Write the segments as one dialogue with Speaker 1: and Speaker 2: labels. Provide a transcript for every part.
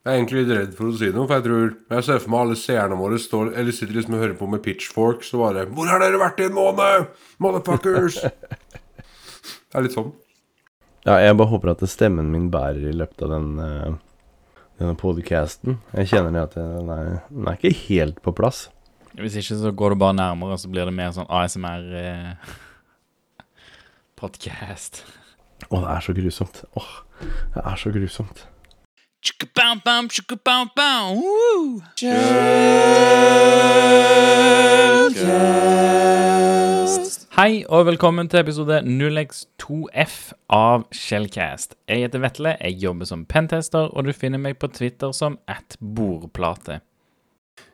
Speaker 1: Jeg er egentlig litt redd for å si noe, for jeg tror Jeg ser for meg alle seerne våre står Eller sitter liksom og hører på med pitchforks og bare 'Hvor har dere vært i en måned? Motherfuckers!' det er litt sånn.
Speaker 2: Ja, jeg bare håper at stemmen min bærer i løpet av den uh, denne podcasten. Jeg kjenner det at den er, den er ikke helt på plass.
Speaker 3: Hvis ikke så går du bare nærmere, så blir det mer sånn ASMR-podcast.
Speaker 2: Å, det er så grusomt. Åh, det er så grusomt.
Speaker 3: Woo! Hei og velkommen til episode 0x2F av Shellcast. Jeg heter Vetle, jeg jobber som pentester, og du finner meg på Twitter som at bordplate.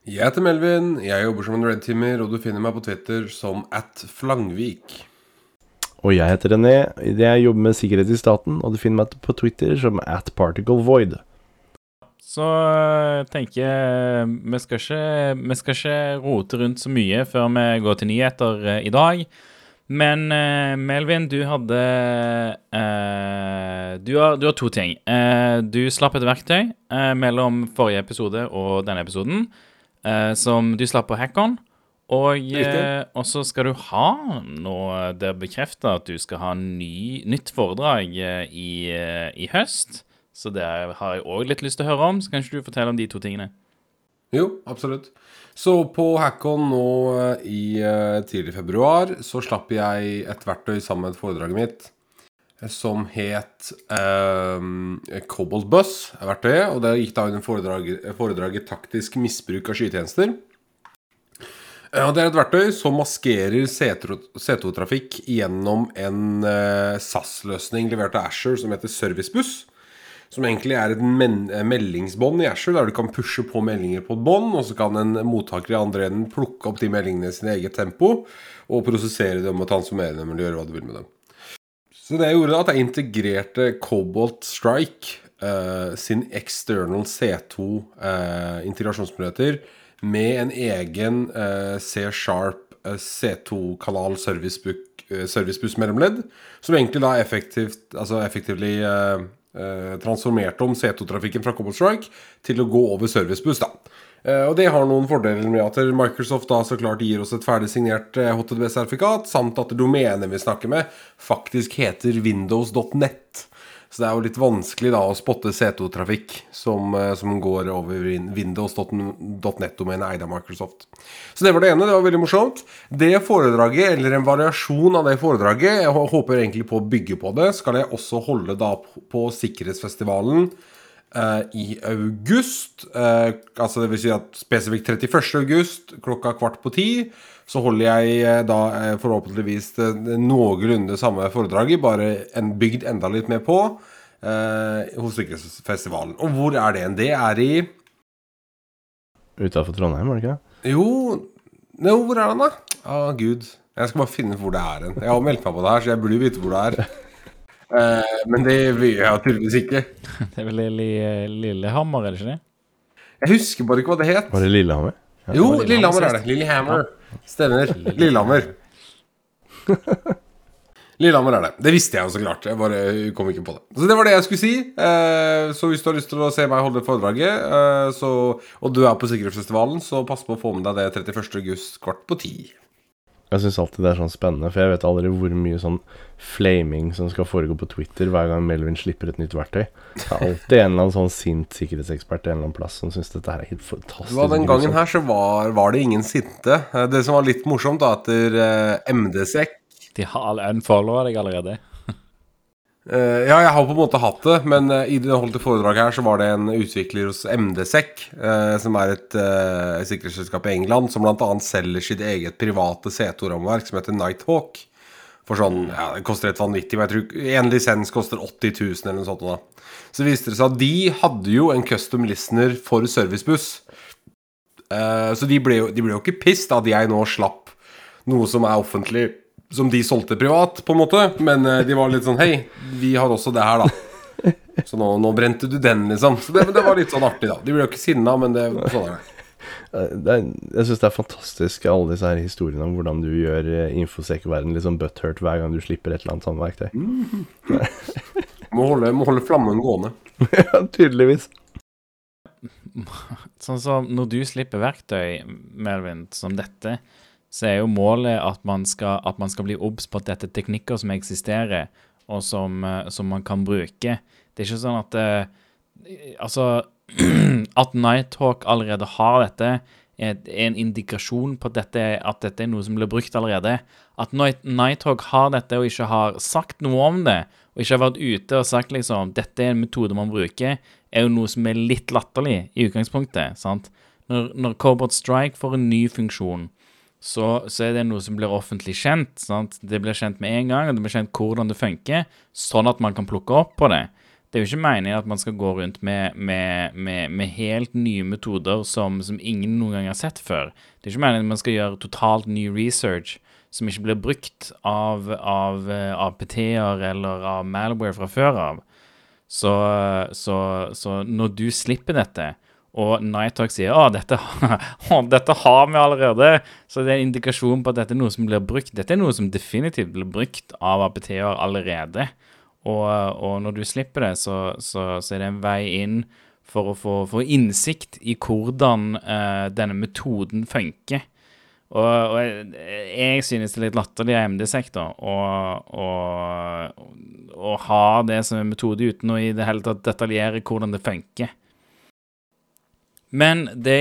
Speaker 1: Jeg heter Melvin, jeg jobber som en redteamer, og du finner meg på Twitter som at Flangvik.
Speaker 2: Og jeg heter René. Jeg jobber med sikkerhet i staten, og du finner meg på Twitter som at particlevoid.
Speaker 3: Så tenker jeg vi skal, ikke, vi skal ikke rote rundt så mye før vi går til nyheter øh, i dag. Men øh, Melvin, du hadde du, har, du har to ting. Eh, du slapp et verktøy eh, mellom forrige episode og denne episoden, eh, som du slapp på Hackon. Og, eh, og så skal du ha noe Det er bekrefta at du skal ha ny, nytt foredrag eh, i, eh, i høst. Så det har jeg òg litt lyst til å høre om. Så kan ikke du fortelle om de to tingene?
Speaker 1: Jo, absolutt. Så på Hackon nå eh, i eh, tidlig februar så slapp jeg et verktøy sammen med foredraget mitt eh, som het eh, Cobalt Bus, er verktøyet. Og det gikk da under foredraget, foredraget 'Taktisk misbruk av skytjenester'. Og Det er et verktøy som maskerer C2-trafikk gjennom en eh, SAS-løsning levert av Asher som heter Servicebuss. Som egentlig er et eh, meldingsbånd i Ashore, der du kan pushe på meldinger på et bånd, og så kan en mottaker i andre enden plukke opp de meldingene i sin eget tempo, og prosessere dem og transformere dem eller gjøre hva du vil med dem. Så det jeg gjorde da, at jeg integrerte Cobalt Strike uh, sin external C2 eh, med en egen uh, C-sharp eh, C2-kanal servicebuss eh, servicebuss mellomledd, som egentlig da effektivt, altså effektivt transformerte om C2-trafikken fra Cobalt Strike til å gå over servicebuss. da. Eh, og det har noen fordeler med at Microsoft da så klart gir oss et ferdig signert eh, HTTP-sertifikat, samt at domenet vi snakker med, faktisk heter windows.net. Så det er jo litt vanskelig da å spotte C2-trafikk som, eh, som går over win- windows.net-domenet eid av Microsoft. Så det var det ene. Det var veldig morsomt. Det foredraget, eller en variasjon av det foredraget, jeg håper egentlig på å bygge på det, skal jeg også holde da på- Sikkerhetsfestivalen i august. Eh, altså det vil si at spesifikt 31. august klokka kvart på ti. Så holder jeg eh, da eh, forhåpentligvis det, noenlunde samme foredraget, bare en, bygd enda litt mer på, eh, hos Sikkerhetsfestivalen. Og hvor er det en? Det er i
Speaker 2: Utafor Trondheim, var det ikke det?
Speaker 1: Jo, no, hvor er den, da? Å, gud. Jeg skal bare finne ut hvor det er hen. Jeg har meldt meg på det her, så jeg burde vite hvor det er. Eh, men det vil jeg tydeligvis ikke.
Speaker 3: Det er vel Lille, Lillehammer, er det ikke det?
Speaker 1: Jeg husker bare ikke hva det het.
Speaker 2: Var det Lillehammer?
Speaker 1: Jo,
Speaker 3: det
Speaker 1: Lillehammer
Speaker 3: Lillehammer
Speaker 1: er det. Lillehammer. Stemmer. Lillehammer. Lillehammer er det. Det visste jeg jo så klart. Jeg bare kom ikke på det. Så det var det jeg skulle si. Eh, Så hvis du har lyst til å se meg holde foredraget, eh, så, og du er på Sikkerhetsfestivalen, så pass på å få med deg det 31. august kvart på ti.
Speaker 2: Jeg syns alltid det er sånn spennende, for jeg vet aldri hvor mye sånn flaming som skal foregå på Twitter hver gang Melvin slipper et nytt verktøy. Det er alltid en eller annen sånn sint sikkerhetsekspert en eller annen plass som syns dette her er helt fantastisk.
Speaker 1: Ja, den gangen her så var, var det ingen sinte. Eh, Det som var litt morsomt, da, etter eh, MDSEC
Speaker 3: De har unfollowa deg allerede.
Speaker 1: Eh, ja, jeg har på en måte hatt det, men uh, i det holdt foredraget her så var det en utvikler hos MDSEC, uh, som er et uh, sikkerhetsselskap i England, som bl.a. selger sitt eget private C2-rammeverk som heter Nighthawk. For sånn, ja, Det koster et vanvittig, men jeg tror en lisens koster 80 000 eller noe sånt. da. Så viste det seg at de hadde jo en custom listener for servicebuss. Eh, så de ble, jo, de ble jo ikke pissed at jeg nå slapp noe som er offentlig, som de solgte privat, på en måte. Men eh, de var litt sånn Hei, vi har også det her, da. Så nå, nå brente du den, liksom. Så det, det var litt sånn artig, da. De ble jo ikke sinna, men det, sånn er det.
Speaker 2: Det er, Jeg syns det er fantastisk alle disse her historiene om hvordan du gjør eh, infosec-verden litt sånn butthurt hver gang du slipper et eller annet sånt verktøy.
Speaker 1: Må holde, må holde flammen gående.
Speaker 2: ja, tydeligvis.
Speaker 3: Sånn som når du slipper verktøy, Melvin, som dette, så er jo målet at man skal, at man skal bli obs på at dette er teknikker som eksisterer, og som, eh, som man kan bruke. Det er ikke sånn at eh, Altså At Nighthawk allerede har dette, er en indikasjon på at dette, at dette er noe som blir brukt allerede. At Nighthawk har dette og ikke har sagt noe om det, og ikke har vært ute og sagt liksom dette er en metode man bruker, er jo noe som er litt latterlig i utgangspunktet. sant? Når, når Cobot Strike får en ny funksjon, så, så er det noe som blir offentlig kjent. sant? Det blir kjent med en gang, og det blir kjent hvordan det funker, sånn at man kan plukke opp på det. Det er jo ikke meningen at man skal gå rundt med, med, med, med helt nye metoder som, som ingen noen gang har sett før. Det er ikke meningen at man skal gjøre totalt ny research som ikke blir brukt av, av, eh, av PT-er eller av malware fra før av. Så, så, så når du slipper dette, og Nighthawk sier å, dette, dette har vi allerede, så det er en indikasjon på at dette er noe som blir brukt. Dette er noe som definitivt blir brukt av APT-er allerede. Og, og når du slipper det, så, så, så er det en vei inn for å få, få innsikt i hvordan uh, denne metoden funker. Og, og jeg, synes det er litt latterlig av MD-sektor å ha det som en metode uten å i det hele tatt detaljere hvordan det funker. Men det,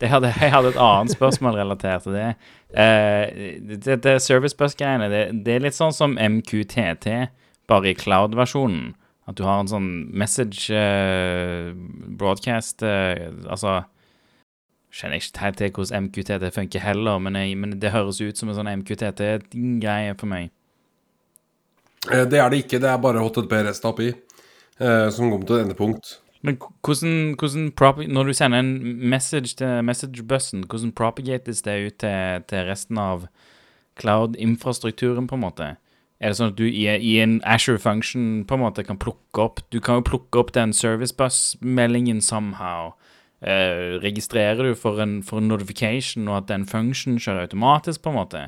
Speaker 3: det hadde, Jeg hadde et annet spørsmål relatert til det. Eh, det, det service bus-greiene, det, det er litt sånn som MQTT, bare i cloud-versjonen. At du har en sånn message eh, broadcast eh, Altså Kjenner ikke helt til hvordan MQTT funker heller, men, jeg, men det høres ut som en sånn MQTT-greie for meg.
Speaker 1: Eh, Det er det ikke. Det er bare HTTP rest API eh, som kommer til et endepunkt.
Speaker 3: Men hvordan, hvordan Når du sender en message til messagebussen, hvordan propagates det ut til, til resten av cloud-infrastrukturen, på en måte? Er det sånn at du i, i en Asher function på en måte kan plukke opp Du kan jo plukke opp den servicebus-meldingen somehow. Eh, registrerer du for en, for en notification, og at den function kjører automatisk, på en måte?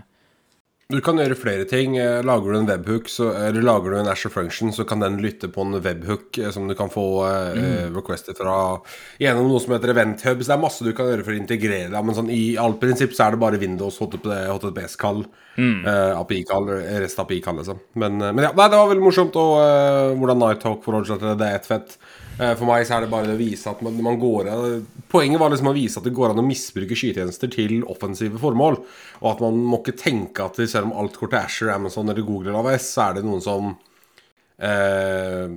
Speaker 1: Du kan gjøre flere ting. Eh, Lager du en webhook, så, eller lager du en Asher function, så kan den lytte på en webhook eh, som du kan få eh, requester fra gjennom noe som heter Event Hub. Så det er masse du kan gjøre for å integrere det. Men sånn, i alt prinsipp så er det bare Windows HTTPS-kall. eh, API-kall, rest API-kall, liksom. Men, eh, men ja, nei, det var veldig morsomt. Og eh, hvordan Nighthawk forholder seg til det, det er ett fett. Eh, For meg så er det bare det å vise at man, man går Poenget var liksom å vise at det går an å misbruke skytjenester til offensive formål. Og at man må ikke tenke at selv om alt går til Asher, Amazon eller Google eller AWS, så er det noen som eh,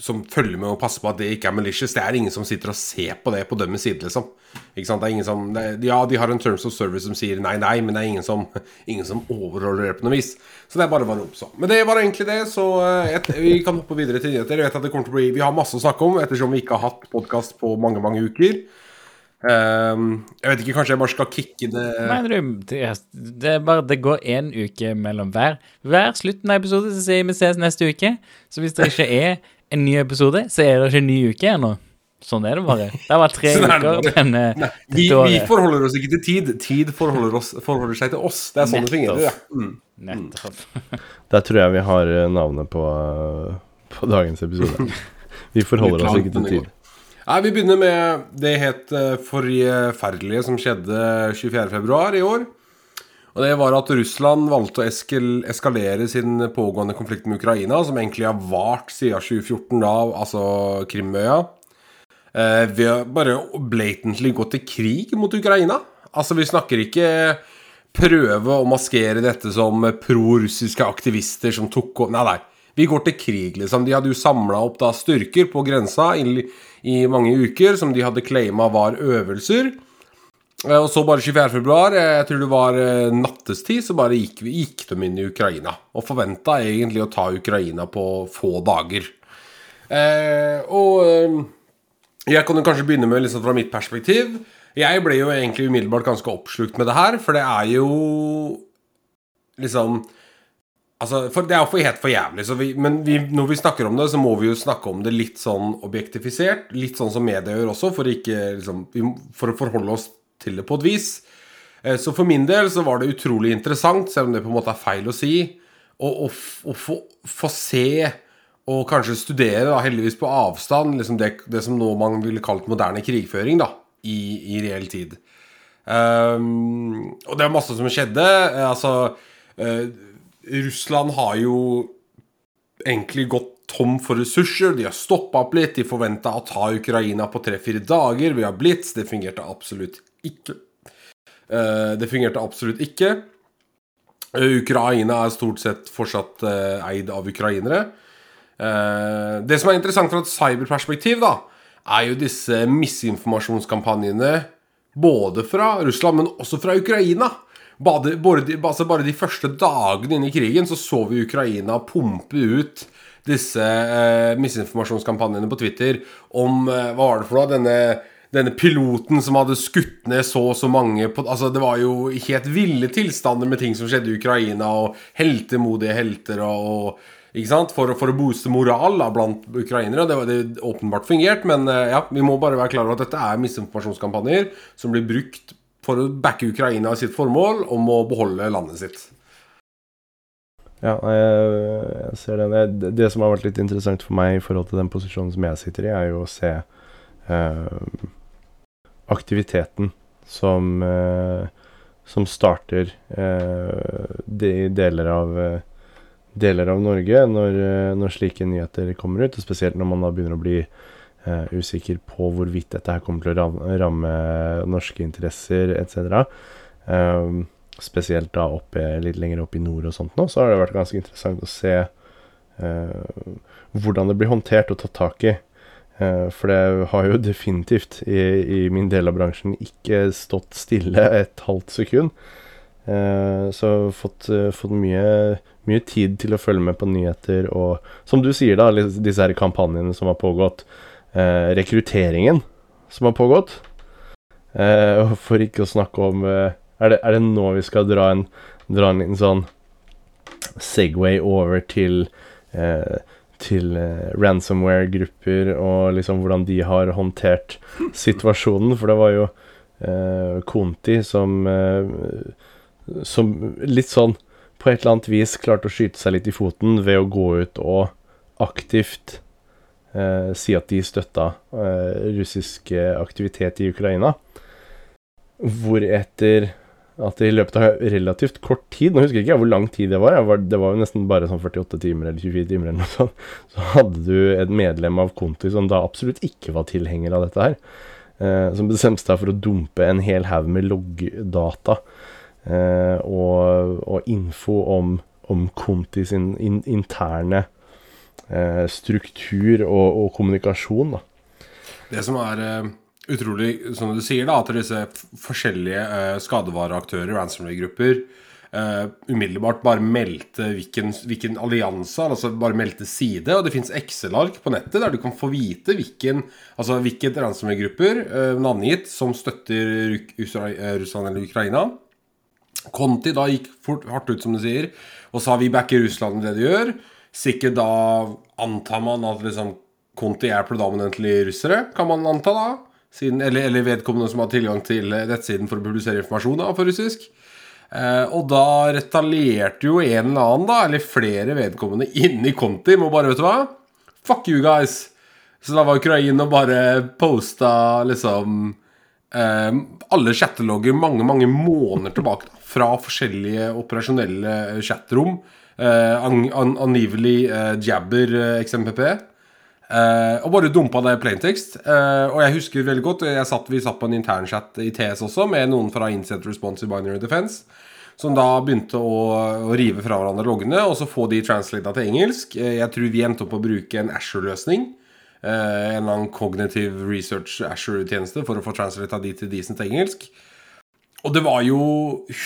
Speaker 1: som følger med og passer på at det ikke er malicious. Det er ingen som sitter og ser på det på dømmes side, liksom. Ikke sant? Det er ingen som er- Ja, de har en terms of service som sier nei, nei, men det er ingen som, ingen som overholder det på noe vis. Så det er bare å oppså. Men det var egentlig det, så eh, et, vi kan hoppe videre til nyheter. Jeg vet at det kommer til å bli Vi har masse å snakke om ettersom vi ikke har hatt podkast på mange, mange uker. Um, jeg vet ikke, kanskje jeg bare skal kicke det
Speaker 3: Nei, det er bare Det går én uke mellom hver. Hver slutten av episode så sier vi ses neste uke. Så hvis det ikke er en ny episode, så er det ikke en ny uke ennå. Sånn er det bare. Det har vært tre
Speaker 1: Sånn er
Speaker 3: uker denne
Speaker 1: Nei, vi, vi forholder oss ikke til tid. Tid forholder, oss, forholder seg til oss. Det er sånne det fungerer. Ja. Mm.
Speaker 3: Nettopp.
Speaker 2: Der tror jeg vi har eh, navnet på, eh, på dagens episode. Vi forholder oss ikke til tid.
Speaker 1: Nei, Vi begynner med det helt eh, forferdelige som skjedde 24.2 i år. Og Det var at Russland valgte å eskalere sin pågående konflikt med Ukraina, som egentlig har vart siden 2014, da, altså Krimøya. Eh, ved å bare blatantly gå til krig mot Ukraina. Altså, vi snakker ikke prøve å maskere dette som pro-russiske aktivister som tok opp Nei, nei. Vi går til krig, liksom. De hadde jo samla opp da styrker på grensa i, i mange uker, som de hadde claima var øvelser. Eh, Og så bare 24. februar, eh, jeg tror det var eh, nattestid, så bare gikk, gikk de inn i Ukraina. Og forventa egentlig å ta Ukraina på få dager. Eh, og jeg kan jo kanskje begynne med liksom fra mitt perspektiv. Jeg ble jo egentlig umiddelbart ganske oppslukt med det her, for det er jo liksom Altså, for Det er jo helt for jævlig. Vi, men vi, når vi snakker om det, så må vi jo snakke om det litt sånn objektifisert. Litt sånn som media gjør også, for, ikke, liksom, for å forholde oss til det på et vis. Eh, Så for min del så var det utrolig interessant, selv om det på en måte er feil å si, å, få, se og kanskje studere, da, heldigvis på avstand, liksom det, det som nå man ville kalt moderne krigføring, da, i, i reell tid. Um, og det er masse som skjedde. Eh, altså uh, Russland har jo egentlig gått tom for ressurser. De har stoppa opp litt. De forventa å ta Ukraina på tre-fire dager. Vi har blitz. Det fungerte absolutt ikke. Uh, det fungerte absolutt ikke. Uh, Ukraina er stort sett fortsatt eid av ukrainere. det som er interessant fra et cyberperspektiv, da, er jo disse misinformasjonskampanjene både fra Russland, men også fra Ukraina. Bare, altså bare de første dagene inne i krigen så så vi Ukraina pumpe ut disse eh, misinformasjonskampanjene på Twitter om eh, Hva var det for noe? Denne, denne piloten som hadde skutt ned så og så mange på, altså Det var jo helt ville tilstander med ting som skjedde i Ukraina, og heltemodige helter og, ikke sant? For, for, å booste moral da, blant ukrainere. Det har åpenbart fungert, men eh, ja, vi må bare være klar over at dette er misinformasjonskampanjer som blir brukt for å backe Ukraina i sitt formål om å beholde landet sitt.
Speaker 2: Ja, jeg, jeg ser det. det. Det som har vært litt interessant for meg i forhold til den posisjonen som jeg sitter i, er jo å se eh, aktiviteten som, eh, som starter eh, de deler av eh, deler av Norge når, når, slike nyheter kommer ut. Og spesielt når man da begynner å bli usikker på hvorvidt dette her kommer til å ramme, norske interesser etc. Um, spesielt da oppe, litt lenger opp i nord og sånt nå, så har det vært ganske interessant å se uh, hvordan det blir håndtert og tatt tak i. Uh, for det har jo definitivt i, i, min del av bransjen ikke stått stille et halvt sekund. Så jeg har fått, fått mye mye tid til å følge med på nyheter og Som du sier, da, disse her kampanjene som har pågått. Eh, rekrutteringen som har pågått. Eh, for ikke å snakke om eh, er, det, er, det, nå vi skal dra en, dra en liten sånn Segway over til eh, til eh, ransomware-grupper og liksom hvordan de har håndtert situasjonen. For det var jo eh, Conti som som litt sånn på et eller annet vis klarte å skyte seg litt i foten ved å gå ut og aktivt eh, si at de støtta eh, russisk aktivitet i Ukraina. Hvoretter at i løpet av relativt kort tid Nå husker jeg ikke hvor lang tid det var, var det var jo nesten bare sånn 48 timer eller 24 timer eller noe sånt. Så hadde du et medlem av Conti som da absolutt ikke var tilhenger av dette her. Eh, som bestemte seg for å dumpe en hel haug med loggdata Eh, og, og, info om, om Conti sin in, interne eh, struktur og, og, kommunikasjon. Da.
Speaker 1: Det som er uh, utrolig, som du sier, da, at disse forskjellige uh, skadevareaktører, ransomware-grupper, uh, umiddelbart bare meldte hvilken, hvilken allianse, altså bare meldte side. Og det fins Excel-ark på nettet der du kan få vite hvilken, altså hvilket ransomware-grupper, uh, navngitt, som støtter Russland eller Ukraina. Conti da gikk fort, hardt ut, som du sier, og sa vi backer Russland i det de gjør. Sikkert da antar man at liksom Conti er predominantly russere, kan man anta da. Siden, eller, eller, vedkommende som har tilgang til nettsiden for å publisere informasjon da, for russisk. Eh, og da retalierte jo en eller annen, da, eller flere vedkommende inni Conti med bare, vet du hva Fuck you guys! Så da var Ukraina bare posta liksom eh, alle chattelogger mange, mange måneder tilbake. Da fra forskjellige operasjonelle chatrom. Eh, an, angivelig eh, Jabber eh, XMPP. Eh, og bare dumpa det plaintext. Uh, og jeg husker veldig godt satt, Vi satt på en internchat i TS også med noen fra Inset Response i Binary Defense. Som da begynte å, å rive fra hverandre loggene og så få de translata til engelsk. Uh, jeg tror vi endte opp å bruke en Asher-løsning. en eller annen cognitive research Asher-tjeneste for å få translata de til decent engelsk. Og det var jo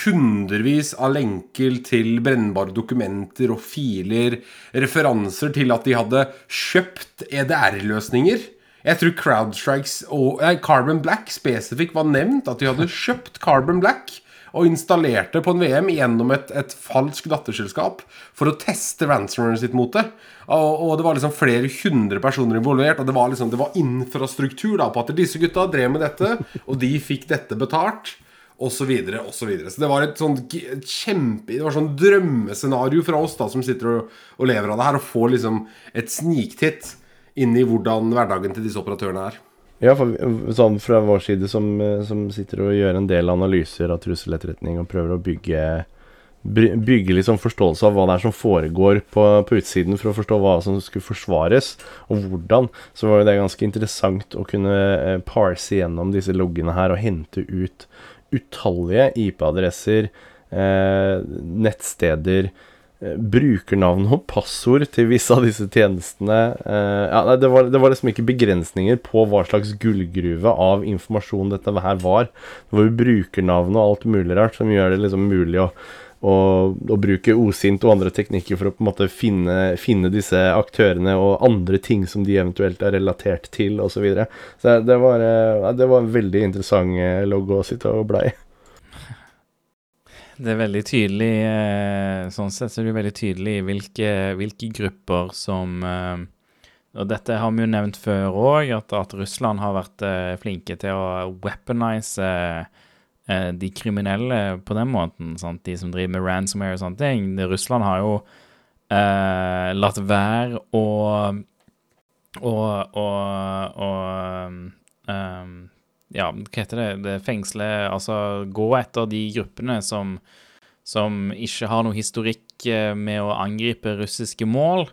Speaker 1: hundrevis av lenker til brennbare dokumenter og filer, referanser til at de hadde kjøpt EDR-løsninger. Jeg tror Crowdstrikes og eh, Carbon Black spesifikt var nevnt. At de hadde kjøpt Carbon Black og installerte på en VM gjennom et, et falskt datterselskap for å teste ransomwaren sitt mot det. Og, og, det var liksom flere hundre personer involvert, og det var, liksom, det var infrastruktur da på at disse gutta drev med dette, og de fikk dette betalt. Og så videre, og så. Så det var et sånn kjempe Det var sånn drømmescenario fra oss da som sitter og, og lever av det her, og får liksom et sniktitt inn i hvordan hverdagen til disse operatørene er.
Speaker 2: Ja, for sånn fra vår side som, eh, som sitter og gjør en del analyser av trusseletterretning og prøver å bygge Bygge sånn forståelse av hva det er som foregår på, på utsiden for å forstå hva som skulle forsvares, og hvordan, så var jo det ganske interessant å kunne eh, parse gjennom disse loggene her og hente ut utallige IP-adresser, eh, nettsteder, eh, brukernavn og passord til visse av disse tjenestene. Eh, ja, nei, det, var, det var liksom ikke begrensninger på hva slags gullgruve av informasjon dette her var. Det var jo brukernavn og alt mulig rart som gjør det liksom mulig å, å, og, bruke osint og andre teknikker for å på en måte finne, finne disse aktørene og andre ting som de eventuelt er relatert til, osv. Så, videre. så det var, eh, det var en veldig interessant logo logg å sitte og bla i.
Speaker 3: Det er veldig tydelig eh, Sånn sett så er det veldig tydelig hvilke, hvilke grupper som eh, Og dette har vi jo nevnt før òg, at, at Russland har vært eh, flinke til å weaponize eh, de kriminelle på den måten. Sant? De som driver med ransomware og sånne ting. Russland har jo eh, latt være å og, og, um, ja, hva heter det, det fengsle Altså gå etter de gruppene som, som ikke har noe historikk eh, med å angripe russiske mål.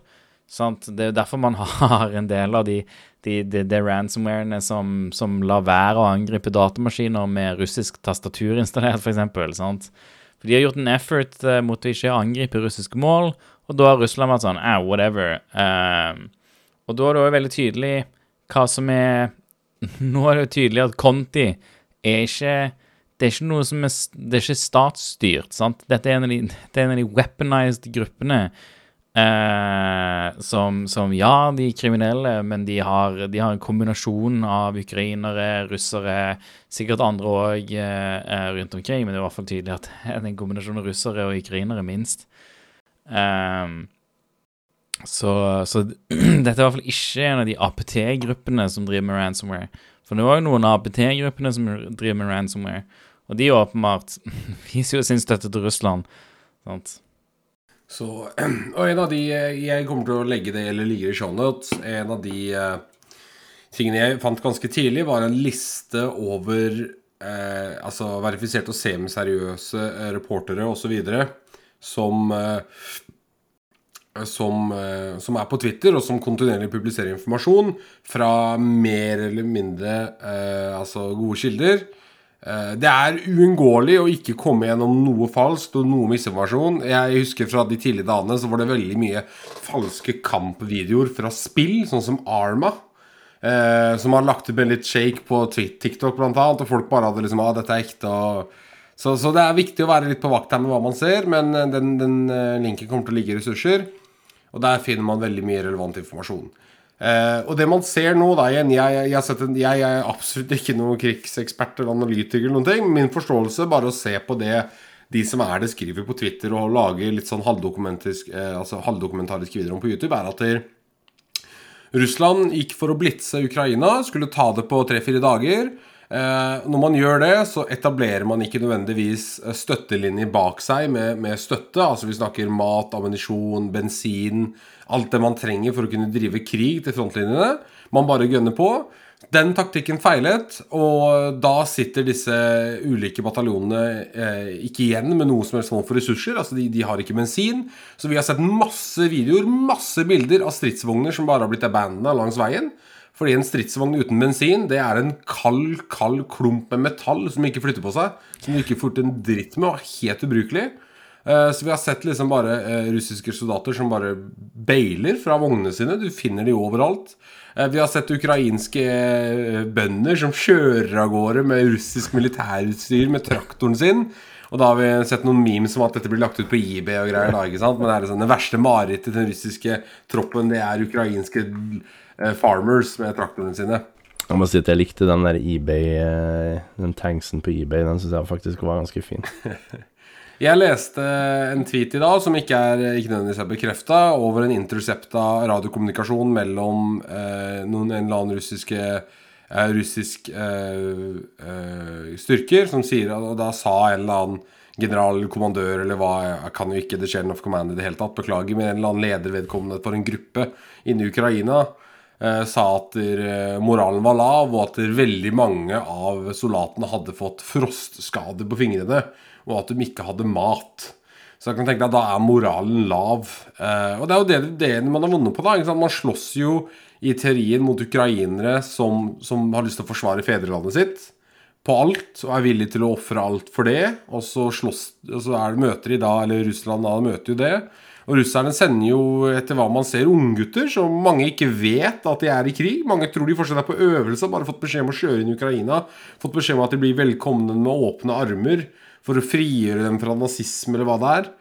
Speaker 3: Sant? Det er derfor man har en del av de, de, de, de ransomwarene som, som lar være å angripe datamaskiner med russisk tastatur installert, f.eks. For de har gjort en effort eh, mot å ikke angripe russiske mål, og da har Russland vært sånn ah, whatever. Um, og da er det òg veldig tydelig hva som er Nå er det jo tydelig at Conti er ikke Det er ikke noe som er Det er ikke statsstyrt, sant? Dette er en av de, det er en av de weaponized gruppene eh, som, som Ja, de er kriminelle, men de har, de har en kombinasjon av ukrainere, russere, sikkert andre òg eh, rundt omkring, men det er i hvert fall tydelig at det er en kombinasjon av russere og ukrainere, minst. Eh, så, så dette er i hvert fall ikke en av de APT-gruppene som driver med ransomware. For det er òg noen av APT-gruppene som driver med ransomware. Og de åpenbart viser jo sin støtte til Russland. Sant?
Speaker 1: Så, og en av de eh, Jeg kommer til å legge det eller ligger i shownotes. En av de uh, tingene jeg fant ganske tidlig, var en liste over uh, altså verifiserte og semiseriøse reportere osv. som uh, som, som er på Twitter, og som kontinuerlig publiserer informasjon fra mer eller mindre altså gode kilder. Eh, det er uunngåelig å ikke komme gjennom noe falskt og noe misinformasjon. Jeg husker fra de tidlige dagene så var det veldig mye falske kampvideoer fra spill, sånn som Arma. Eh, som har lagt ut en litt shake på TikTok blant annet, og folk bare hadde liksom ah, dette er ekte så, så det er viktig å være litt på vakt her med hva man ser, men eh, den, den eh, linken kommer til å ligge i ressurser. Og der finner man veldig mye relevant informasjon. Eh, og det man ser nå, da igjen Jeg, jeg, jeg, en, jeg, er absolutt ikke noen krigsekspert eller analytiker, eller noen ting. Min forståelse, bare å se på det de som er det, skriver på Twitter og lager litt sånn halvdokumentarisk, eh, altså halvdokumentarisk videoer om på YouTube, er at der, Russland gikk for å blitse Ukraina, skulle ta det på tre-fire dager. Eh, når man gjør det, så etablerer man ikke nødvendigvis eh, støttelinjer bak seg med, med støtte. Altså vi snakker mat, ammunisjon, bensin Alt det man trenger for å kunne drive krig til frontlinjene. Man bare gønner på. Den taktikken feilet, og da sitter disse ulike bataljonene eh, ikke igjen med noe som helst form for ressurser. Altså de, de har ikke bensin. Så vi har sett masse videoer, masse bilder av stridsvogner som bare har blitt abandona langs veien. Fordi en stridsvogn uten bensin Det er en kald, kald klump med metall som ikke flytter på seg. Som du ikke får til en dritt med, og er helt ubrukelig. Eh, Så vi har sett liksom bare eh, russiske soldater som bare bailer fra vognene sine. Du finner de overalt. Eh, Vi har sett ukrainske bønder som kjører av gårde med russisk militærutstyr med traktoren sin. Og da har vi sett noen memes om at dette blir lagt ut på eBay og greier. da, ikke sant? Men det er liksom det verste marerittet til den russiske troppen, det er ukrainske farmers med traktorene sine.
Speaker 2: Jeg må si at jeg likte den der eBay Den tanksen på eBay. Den syns jeg faktisk var ganske fin.
Speaker 1: Jeg leste en tweet i dag som ikke er ikke nødvendigvis bekrefta, over en intercepta radiokommunikasjon mellom eh, noen en eller annen russiske eh, russisk eh, eh, styrker, som sier Og da sa en eller annen general eller kommandør eller hva Jeg kan jo ikke the chain of command i det hele tatt, beklager, men en eller annen leder vedkommende for en gruppe inne i Ukraina sa at der, moralen var lav, og at veldig mange av soldatene hadde fått frostskader på fingrene, og at de ikke hadde mat. Så jeg kan tenke deg at da er moralen lav. Eh, og det er jo det, det man har vunnet på, da. Man slåss jo i teorien mot ukrainere som, som, har lyst til å forsvare fedrelandet sitt på alt, og er villig til å ofre alt for det. Og så, slåss, og så er det møter de da, eller Russland da møter jo det. Og russerne sender jo, etter hva man ser, unggutter som mange ikke vet at de er i krig. Mange tror de fortsatt er på øvelse, bare fått beskjed om å kjøre inn i Ukraina. Fått beskjed om at de blir velkomne med åpne armer for å frigjøre dem fra nazisme eller hva det er.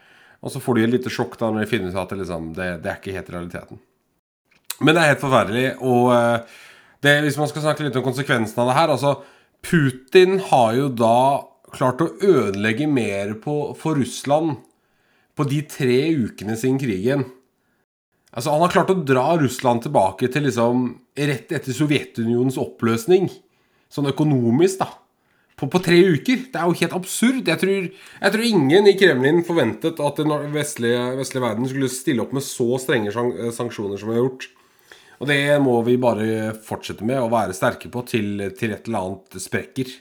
Speaker 1: Og så får de et lite sjokk da når de finner ut at det, liksom, det, det, er ikke helt realiteten. Men det er helt forferdelig. Og eh, det, hvis man skal snakke litt om konsekvensen av det her altså Putin har jo da klart å ødelegge mer på, for Russland på de tre ukene siden krigen. Altså Han har klart å dra Russland tilbake til liksom rett etter Sovjetunionens oppløsning. Sånn økonomisk, da på, på, tre uker. Det er jo helt absurd. Jeg tror, jeg tror ingen i Kremlin forventet at den vestlige, vestlige, verden skulle stille opp med så strenge sanksjoner som vi har gjort. Og det må vi bare fortsette med å være sterke på til, til et eller annet sprekker.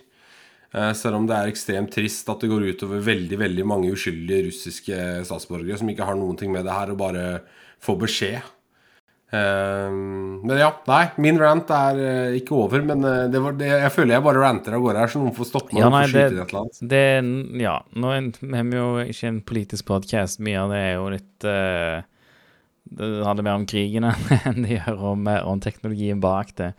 Speaker 1: Eh, selv om det er ekstremt trist at det går utover veldig veldig mange uskyldige russiske statsborgere som ikke har noen ting med det her, og bare får beskjed Uh, men ja, nei, min rant er uh, ikke over. Men det var, det, jeg føler jeg bare ranter av gårde her, så noen får stoppe meg.
Speaker 3: Ja, nei, det, det, ja, nå er vi jo ikke en politisk podkast. Mye av det er jo litt uh, Det handler mer om krigen enn det gjør om, om, teknologien bak det.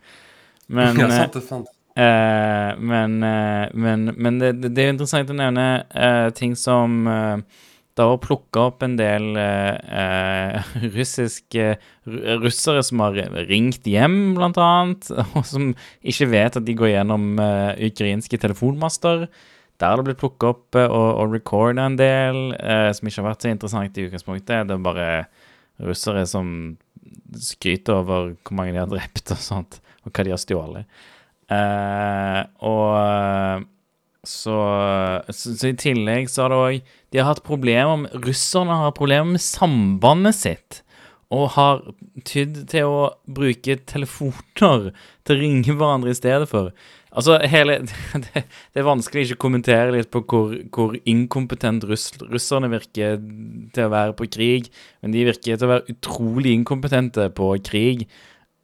Speaker 3: Men, ja, sant, det sant. Men, men, men det, det, er interessant å nevne ting som det har plukka opp en del eh, russiske russere som har ringt hjem, blant annet, og som ikke vet at de går gjennom eh, ukrainske telefonmaster. Der har det blitt plukka opp eh, og, og recorda en del eh, som ikke har vært så interessant i utgangspunktet. Det er bare russere som skryter over hvor mange de har drept og sånt, og hva de har stjålet. Eh, og så, så, så, i tillegg så har det òg De har hatt problemer med Russerne har problemer med sambandet sitt. Og har tydd til å bruke telefoner til å ringe hverandre i stedet for. Altså, hele Det, det er vanskelig ikke å kommentere litt på hvor, hvor inkompetent russ, russerne virker til å være på krig. Men de virker til å være utrolig inkompetente på krig.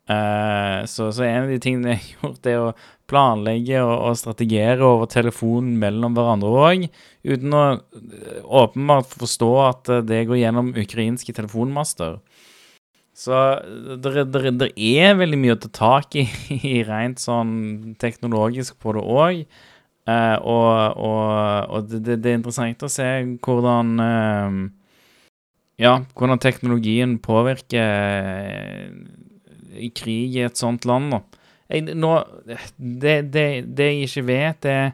Speaker 3: Uh, så, så, en av de tingene jeg har gjort, er å planlegge og, og strategere over telefonen mellom hverandre òg, uten å eh, åpenbart forstå at eh, det går gjennom ukrainske telefonmaster. Så det er veldig mye å ta tak i, i rent sånn teknologisk på det òg. Uh, og, og, og det, det, er interessant å se hvordan uh, Ja, hvordan teknologien påvirker i krig i et sånt land. jeg, nå, det, det, det, jeg ikke vet, er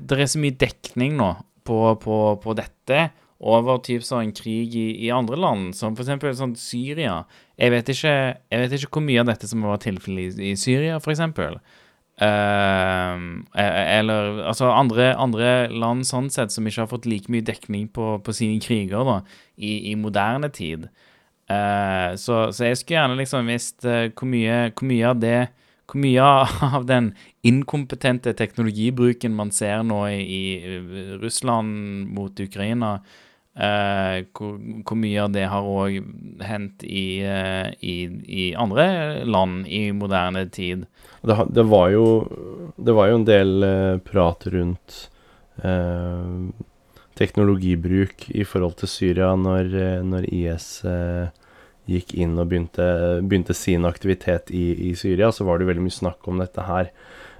Speaker 3: Det er så mye dekning nå på, på, på dette over typ sånn krig i, i, andre land, som f.eks. sånn Syria. Jeg vet, ikke, jeg vet ikke hvor mye av dette som var tilfellet i, i Syria, f.eks. Uh, eller altså andre, andre, land sånn sett som ikke har fått like mye dekning på, på sine kriger da, i, i moderne tid. Uh, så, så, jeg skulle gjerne liksom visst uh, hvor, mye, hvor, mye, av det Hvor mye av den inkompetente teknologibruken man ser nå i, i Russland mot Ukraina, uh, hvor, hvor, mye av det har òg hendt i, i, i, andre land i moderne tid.
Speaker 2: Det, det, var, jo, det var jo en del prat rundt teknologibruk i forhold til Syria når, eh, når IS eh, gikk inn og begynte, begynte sin aktivitet i, i, Syria, så var det veldig mye snakk om dette her.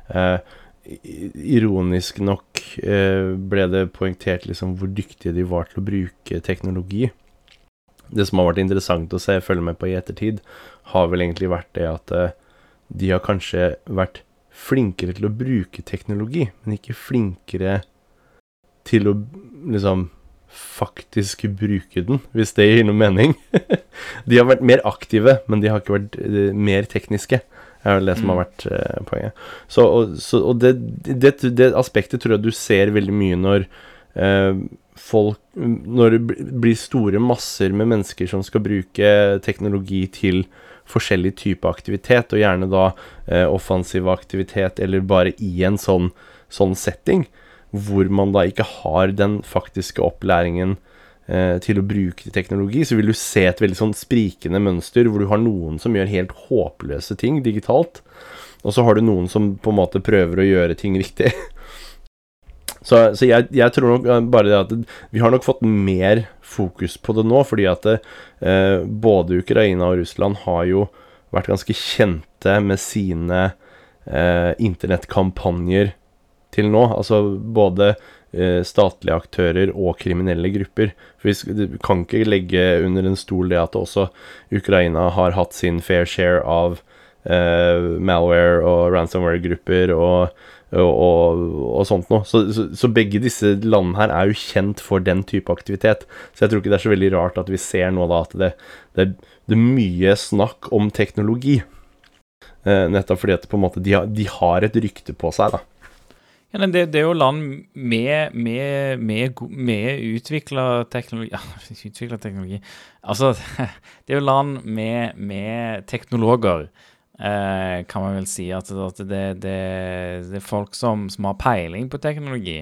Speaker 2: Eh, ironisk nok ble det poengtert liksom hvor dyktige de var til å bruke teknologi. Det som har vært interessant å se, følge med på i ettertid, har vel egentlig vært det at de har kanskje vært flinkere til å bruke teknologi, men ikke flinkere til å liksom faktisk bruke den, hvis det gir noe mening. de har vært mer aktive, men de har ikke vært uh, mer tekniske. er vel det som har vært uh, poenget. Så, og, så, og det, det, det aspektet tror jeg du ser veldig mye når uh, folk Når det blir store masser med mennesker som skal bruke teknologi til forskjellig type aktivitet, og gjerne da uh, offensiv aktivitet, eller bare i en sånn, sånn setting, hvor man da ikke har den faktiske opplæringen eh, til å bruke teknologi, så vil du se et veldig sånn sprikende mønster, hvor du har noen som gjør helt håpløse ting digitalt, og så har du noen som på en måte prøver å gjøre ting riktig. Så, så jeg, jeg tror nok eh, bare det at vi har nok fått mer fokus på det nå, fordi at eh, både Ukraina og Russland har jo vært ganske kjente med sine eh, internettkampanjer til nå. Altså både eh, statlige aktører og kriminelle grupper. For vi kan ikke legge under en stol det at også Ukraina har hatt sin fair share av eh, malware og ransomware-grupper og, og, og, og sånt noe. Så, så, så begge disse landene her er jo kjent for den type aktivitet. Så jeg tror ikke det er så veldig rart at vi ser nå da at det, det, det er mye snakk om teknologi. Eh, nettopp fordi at på en måte de de har et rykte på seg, da.
Speaker 3: Ja, det, det er jo land med, med, med, med utvikla teknologi ja, Utvikla teknologi Altså, det er jo land med, med teknologer, eh, kan man vel si. At, at det, det, det er folk som, som har peiling på teknologi.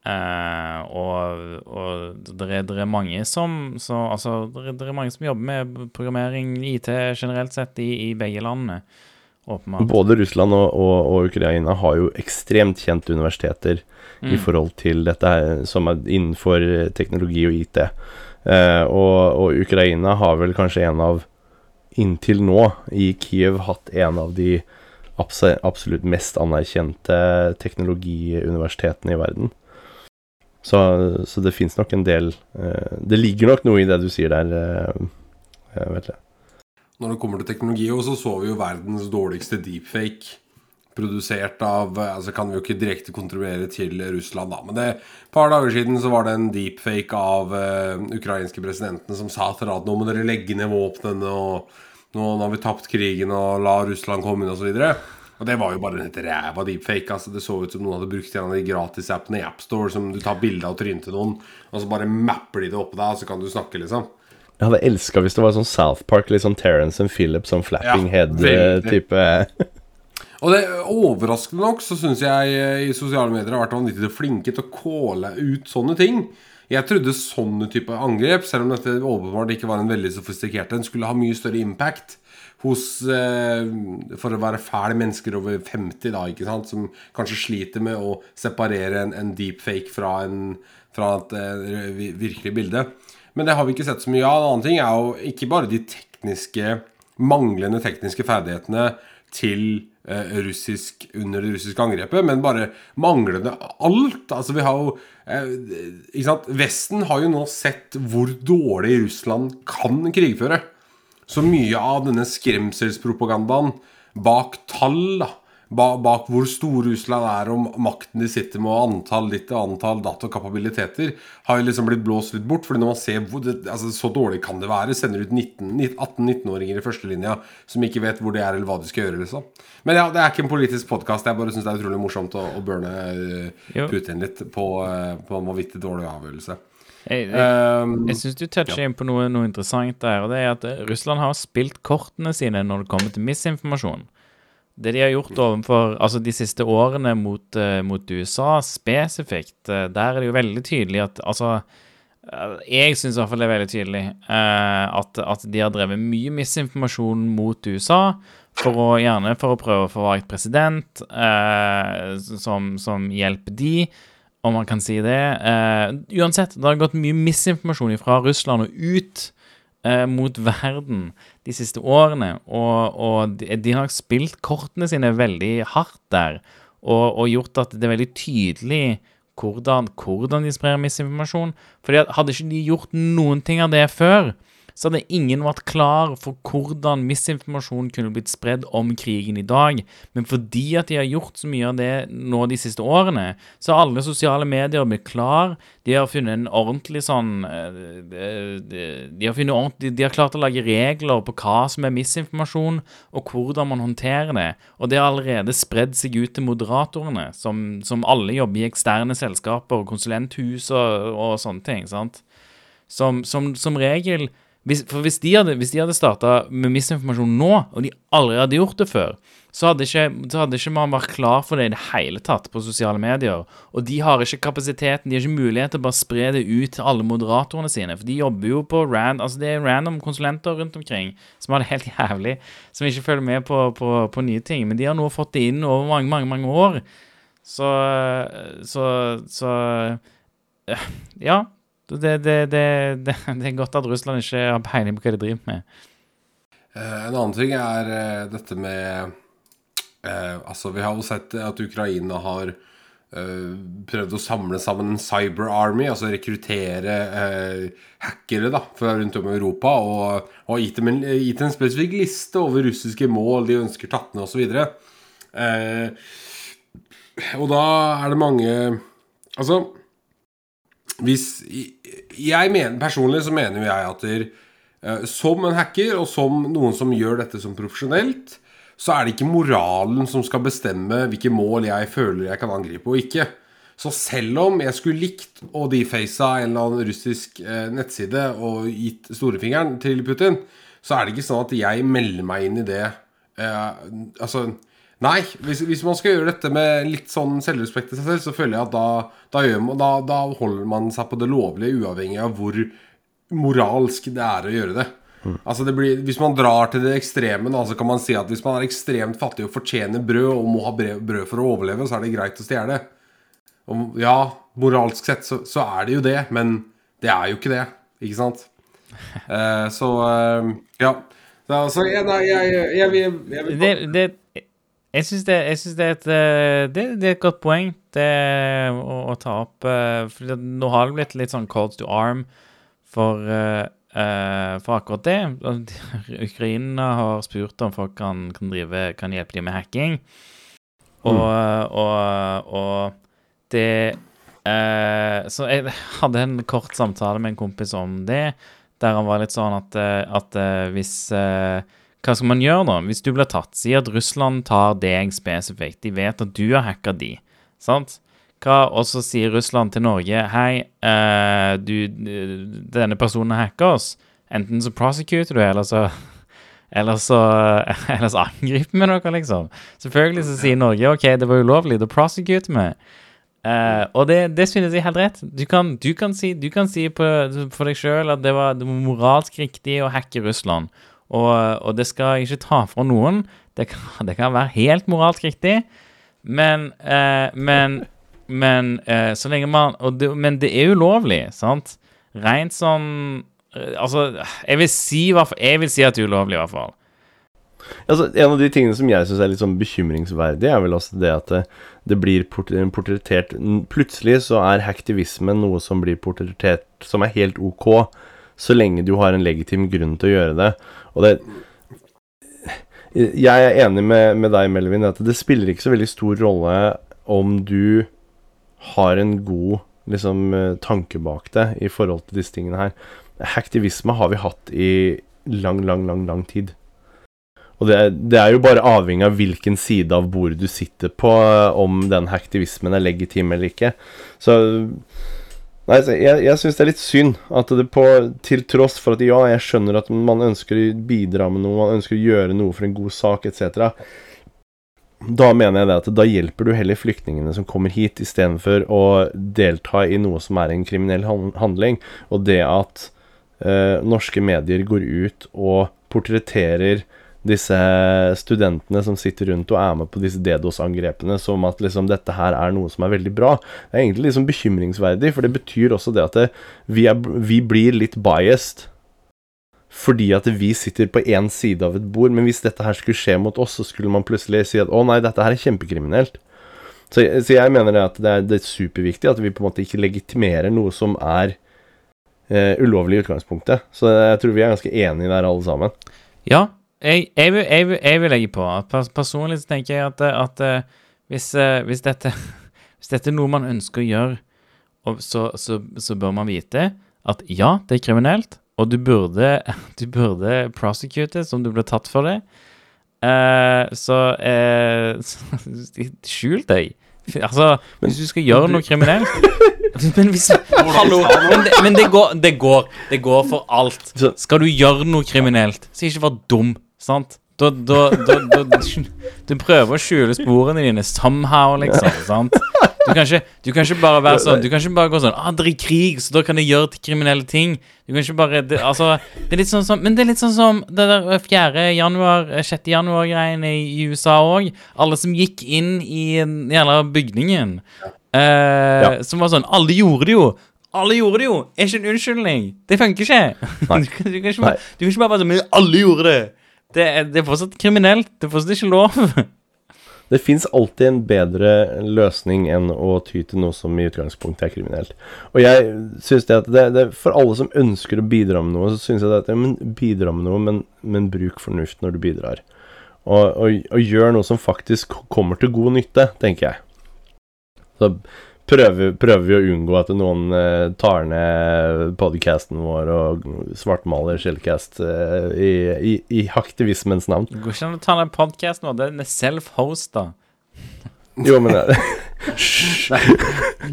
Speaker 3: Eh, og og det er, mange som så, Altså, er mange som jobber med programmering, IT generelt sett, i, i begge landene. Åpenbart.
Speaker 2: Både Russland og, og, og Ukraina har jo ekstremt kjente universiteter i
Speaker 3: Mm.
Speaker 2: forhold til dette her, som er innenfor teknologi og IT. Eh, og, og Ukraina har vel kanskje en av, inntil nå, i Kiev hatt en av de abs absolutt mest anerkjente teknologiuniversitetene i verden. Så, så det fins nok en del eh, Det ligger nok noe i det du sier der, eh, eh, vet jeg.
Speaker 1: Når det kommer til teknologi, og så så vi jo verdens dårligste deepfake produsert av Altså kan vi jo ikke direkte kontrollere til Russland, da. Men det, et par dager siden så var det en deepfake av uh, ukrainske presidenten som sa til at nå må dere legge ned våpnene, og nå, nå har vi tapt krigen, og la Russland komme inn, osv. Og, og det var jo bare helt ræva deepfake. Altså, det så ut som noen hadde brukt en av de gratisappene i AppStore som du tar bilde av trynet til noen, og så bare mapper de det oppå deg, og så kan du snakke, liksom.
Speaker 2: Jeg hadde elska hvis det var sånn South Park, litt sånn Terence and Philip, sånn flapping
Speaker 1: Ja,
Speaker 2: head-type
Speaker 1: Og det overraskende nok så syns jeg eh, i sosiale medier har vært vanvittig flinke til å calle ut sånne ting. Jeg trodde sånne type angrep, selv om dette åpenbart ikke var en veldig sofistikert en, skulle ha mye større impact hos eh, For å være fæle mennesker over 50, da, ikke sant, som kanskje sliter med å separere en, en deepfake fra, en, fra et eh, virkelig bilde. Men det har vi ikke sett så mye av. En annen ting er jo ikke bare de tekniske manglende tekniske ferdighetene til eh, russisk under det russiske angrepet, men bare manglende alt. Altså, vi har jo eh, Ikke sant? Vesten har jo nå sett hvor dårlig Russland kan krigføre. Så mye av denne skremselspropagandaen bak tall, da, bak hvor stor Russland er om makten de sitter med, og antall ditt og antall datt og kapabiliteter, har jo liksom blitt blåst litt bort. Fordi når man ser hvor det, altså, så dårlig kan det være, sender ut 18-19-åringer i førstelinja som ikke vet hvor de er, eller hva de skal gjøre. liksom Men ja, det er ikke en politisk podkast. Jeg bare syns det er utrolig morsomt å, å burne uh, Putin litt på, uh, på en vanvittig dårlig avgjørelse.
Speaker 3: Jeg, jeg,
Speaker 1: Um,
Speaker 3: Jeg syns du toucher inn på noe, noe interessant der. og det er at Russland har spilt kortene sine når det kommer til misinformasjon. Det de har gjort overfor Altså de siste årene mot, eh, mot USA spesifikt, eh, der er det jo veldig tydelig at Altså eh, jeg syns i hvert fall det er veldig tydelig eh, at, at de har drevet mye misinformasjon mot USA. For å, gjerne for å prøve å få valgt president eh, som, som hjelper de, om man kan si det. Eh, uansett, det har gått mye misinformasjon fra Russland og ut eh, mot verden de siste årene. Og, og de, de har spilt kortene sine veldig hardt der, og, og gjort at det er veldig tydelig hvordan, hvordan de sprer misinformasjon. Fordi at Hadde ikke de gjort noen ting av det før, så hadde ingen vært klar for hvordan misinformasjon kunne blitt spredd om krigen i dag. Men fordi at de har gjort så mye av det nå de siste årene, så har alle sosiale medier blitt klar. De har funnet en ordentlig sånn eh, de, har ordentlig, de har klart å lage regler på hva som er misinformasjon, og hvordan man håndterer det. Og det har allerede spredd seg ut til moderatorene, som, som alle jobber i eksterne selskaper, konsulenthus og, og sånne ting. sant? Som, som, som regel hvis, For hvis de hadde, hvis de hadde starta med misinformasjon nå, og de aldri hadde gjort det før, så hadde, ikke, så hadde ikke man vært klar for det i det hele tatt på sosiale medier. Og de har ikke kapasiteten, de har ikke mulighet til å bare spre det ut til alle moderatorene sine. For de jobber jo på rand, altså det er random konsulenter rundt omkring som har det helt jævlig, som ikke følger med på, på, på nye ting. Men de har nå fått det inn over mange, mange, mange år. Så Så, så Ja. Det, det, det, det, er godt at Russland ikke har peiling på hva de driver med.
Speaker 1: Eh, en annen ting er eh, dette med eh, Altså, vi har jo sett at Ukraina har prøvd å samle sammen en cyber army, altså rekruttere eh, hackere da, fra rundt om i Europa, og, og gitt dem en, gitt en spesifikk liste over russiske mål de ønsker tatt ned, osv. Eh, og da er det mange Altså hvis Jeg mener personlig så mener jeg at der, eh, som en hacker, og som noen som gjør dette som profesjonelt, så er det ikke moralen som skal bestemme hvilke mål jeg føler jeg kan angripe og ikke. Så selv om jeg skulle likt å deface en eller annen russisk eh, nettside og gitt storefingeren til Putin, så er det ikke sånn at jeg melder meg inn i det. Eh, altså Nei, hvis, hvis, man skal gjøre dette med litt sånn selvrespekt til seg selv, så føler jeg at da, da, man, da, da, holder man seg på det lovlige, uavhengig av hvor moralsk det er å gjøre det. Mm. Altså det blir, Hvis man drar til det ekstreme, da, så kan man si at hvis man er ekstremt fattig og fortjener brød, og må ha brød for å overleve, så er det greit å stjele. Ja, moralsk sett så, så, er det jo det, men det er jo ikke det. Ikke sant? Eh, så eh, ja. Så, altså, jeg, jeg, jeg,
Speaker 3: det, det jeg syns det, det, er et eh, det, det, er et godt poeng det å, å ta opp. Eh, for nå har det blitt litt sånn cold to arm for, uh, for akkurat det. Ukraina har spurt om folk kan, kan, drive, kan hjelpe dem med hacking. Og, mm. og, og det uh, Så jeg hadde en kort samtale med en kompis om det, der han var litt sånn at, at hvis uh, hva skal man gjøre da? Hvis du blir tatt, si at Russland tar deg spesifikt. De vet at du har hacka de, sant? Og så sier Russland til Norge Hei, uh, du, denne personen hacker oss. Enten så prosecuter du, eller så eller så, eller så angriper vi noe, liksom. Selvfølgelig så sier Norge OK, det var ulovlig, da prosecuter vi. Uh, og det, det synes jeg helt rett. Du kan, du kan si, du kan si på, for deg sjøl at det var, det var moralsk riktig å hacke Russland. Og, og, det skal jeg ikke ta fra noen. Det kan, det kan være helt moralsk riktig, men eh, Men, men eh, så lenge man det, Men det er ulovlig, sant? Rent sånn Altså, jeg vil si, jeg vil si at det er ulovlig, i hvert fall.
Speaker 2: Altså, en av de tingene som jeg syns er litt sånn bekymringsverdig, er vel også det at det, det blir portrettert Plutselig så er hacktivismen noe som blir portrettert som er helt ok, så lenge du har en legitim grunn til å gjøre det. Og det Jeg er enig med, med deg, Melvin, at det spiller ikke så veldig stor rolle om du har en god liksom, eh, tanke bak det i forhold til disse tingene her. Hacktivisme har vi hatt i lang, lang, lang, lang tid. Og det, det, er jo bare avhengig av hvilken side av bordet du sitter på, eh, om den hacktivismen er legitim eller ikke. Så Nei, jeg, jeg syns det er litt synd at det på Til tross for at ja, jeg skjønner at man ønsker å bidra med noe, man ønsker å gjøre noe for en god sak, etc. Da mener jeg det at da hjelper du heller flyktningene som kommer hit, istedenfor å delta i noe som er en kriminell handling. Og det at eh, norske medier går ut og portretterer disse studentene som sitter rundt og er med på disse DDoS-angrepene, som at liksom dette her er noe som er veldig bra. Det er egentlig liksom bekymringsverdig, for det betyr også det at det, vi, er, vi, blir litt biased. Fordi at vi sitter på én side av et bord, men hvis dette her skulle skje mot oss, så skulle man plutselig si at å nei, dette her er kjempekriminelt. Så, så jeg mener at det er, det er superviktig at vi på en måte ikke legitimerer noe som er eh, ulovlig i utgangspunktet. Så jeg tror vi er ganske enige der, alle sammen.
Speaker 3: Ja, jeg, jeg, vil, jeg, vil, jeg vil legge på personlig så tenker jeg at, at eh, hvis, eh, hvis, dette, hvis dette er noe man ønsker å gjøre, så, så, så bør man vite at ja, det er kriminelt, og du burde, du burde prosecute som du ble tatt for det. Eh, så eh, skjul deg. Altså, hvis du skal gjøre noe kriminelt Men hvis Hallo! Men, det, men det, går, det, går, det går for alt. Skal du gjøre noe kriminelt, så ikke vær dum, sant? Da, da, da, du prøver å skjule sporene dine somehow, liksom. sant? Du kan, ikke, du kan ikke bare være sånn Du kan ikke bare gå sånn ah, 'Det er krig, så da kan jeg gjøre kriminelle ting.' Du kan ikke bare det, Altså, det er litt sånn som Men det er litt sånn som det der 4. januar, 6. januar-greiene i, i USA òg. Alle som gikk inn i den jævla bygningen. Eh, Som var sånn Alle gjorde det jo! Alle gjorde det jo! Er ikke en unnskyldning. Det funker ikke. Du, kan, du, kan ikke, bare- du kan ikke bare være sånn Men alle gjorde det! Det er, det er fortsatt kriminelt. Det er fortsatt ikke lov.
Speaker 2: Det fins alltid en bedre løsning enn å ty til noe som i utgangspunktet er kriminelt. Og jeg synes det at det, det For alle som ønsker å bidra med noe, så syns jeg at ja, men bidra med noe, men, men bruk fornuft når du bidrar. Og, og, og gjør noe som faktisk kommer til god nytte, tenker jeg. Så prøver, prøver vi å unngå at noen eh, tar ned podcasten vår og svartmaler Shellcast eh, i, i, i aktivismens navn.
Speaker 3: Det går ikke an å ta ned podcasten vår. Den er self-hosta.
Speaker 2: Jo, men det,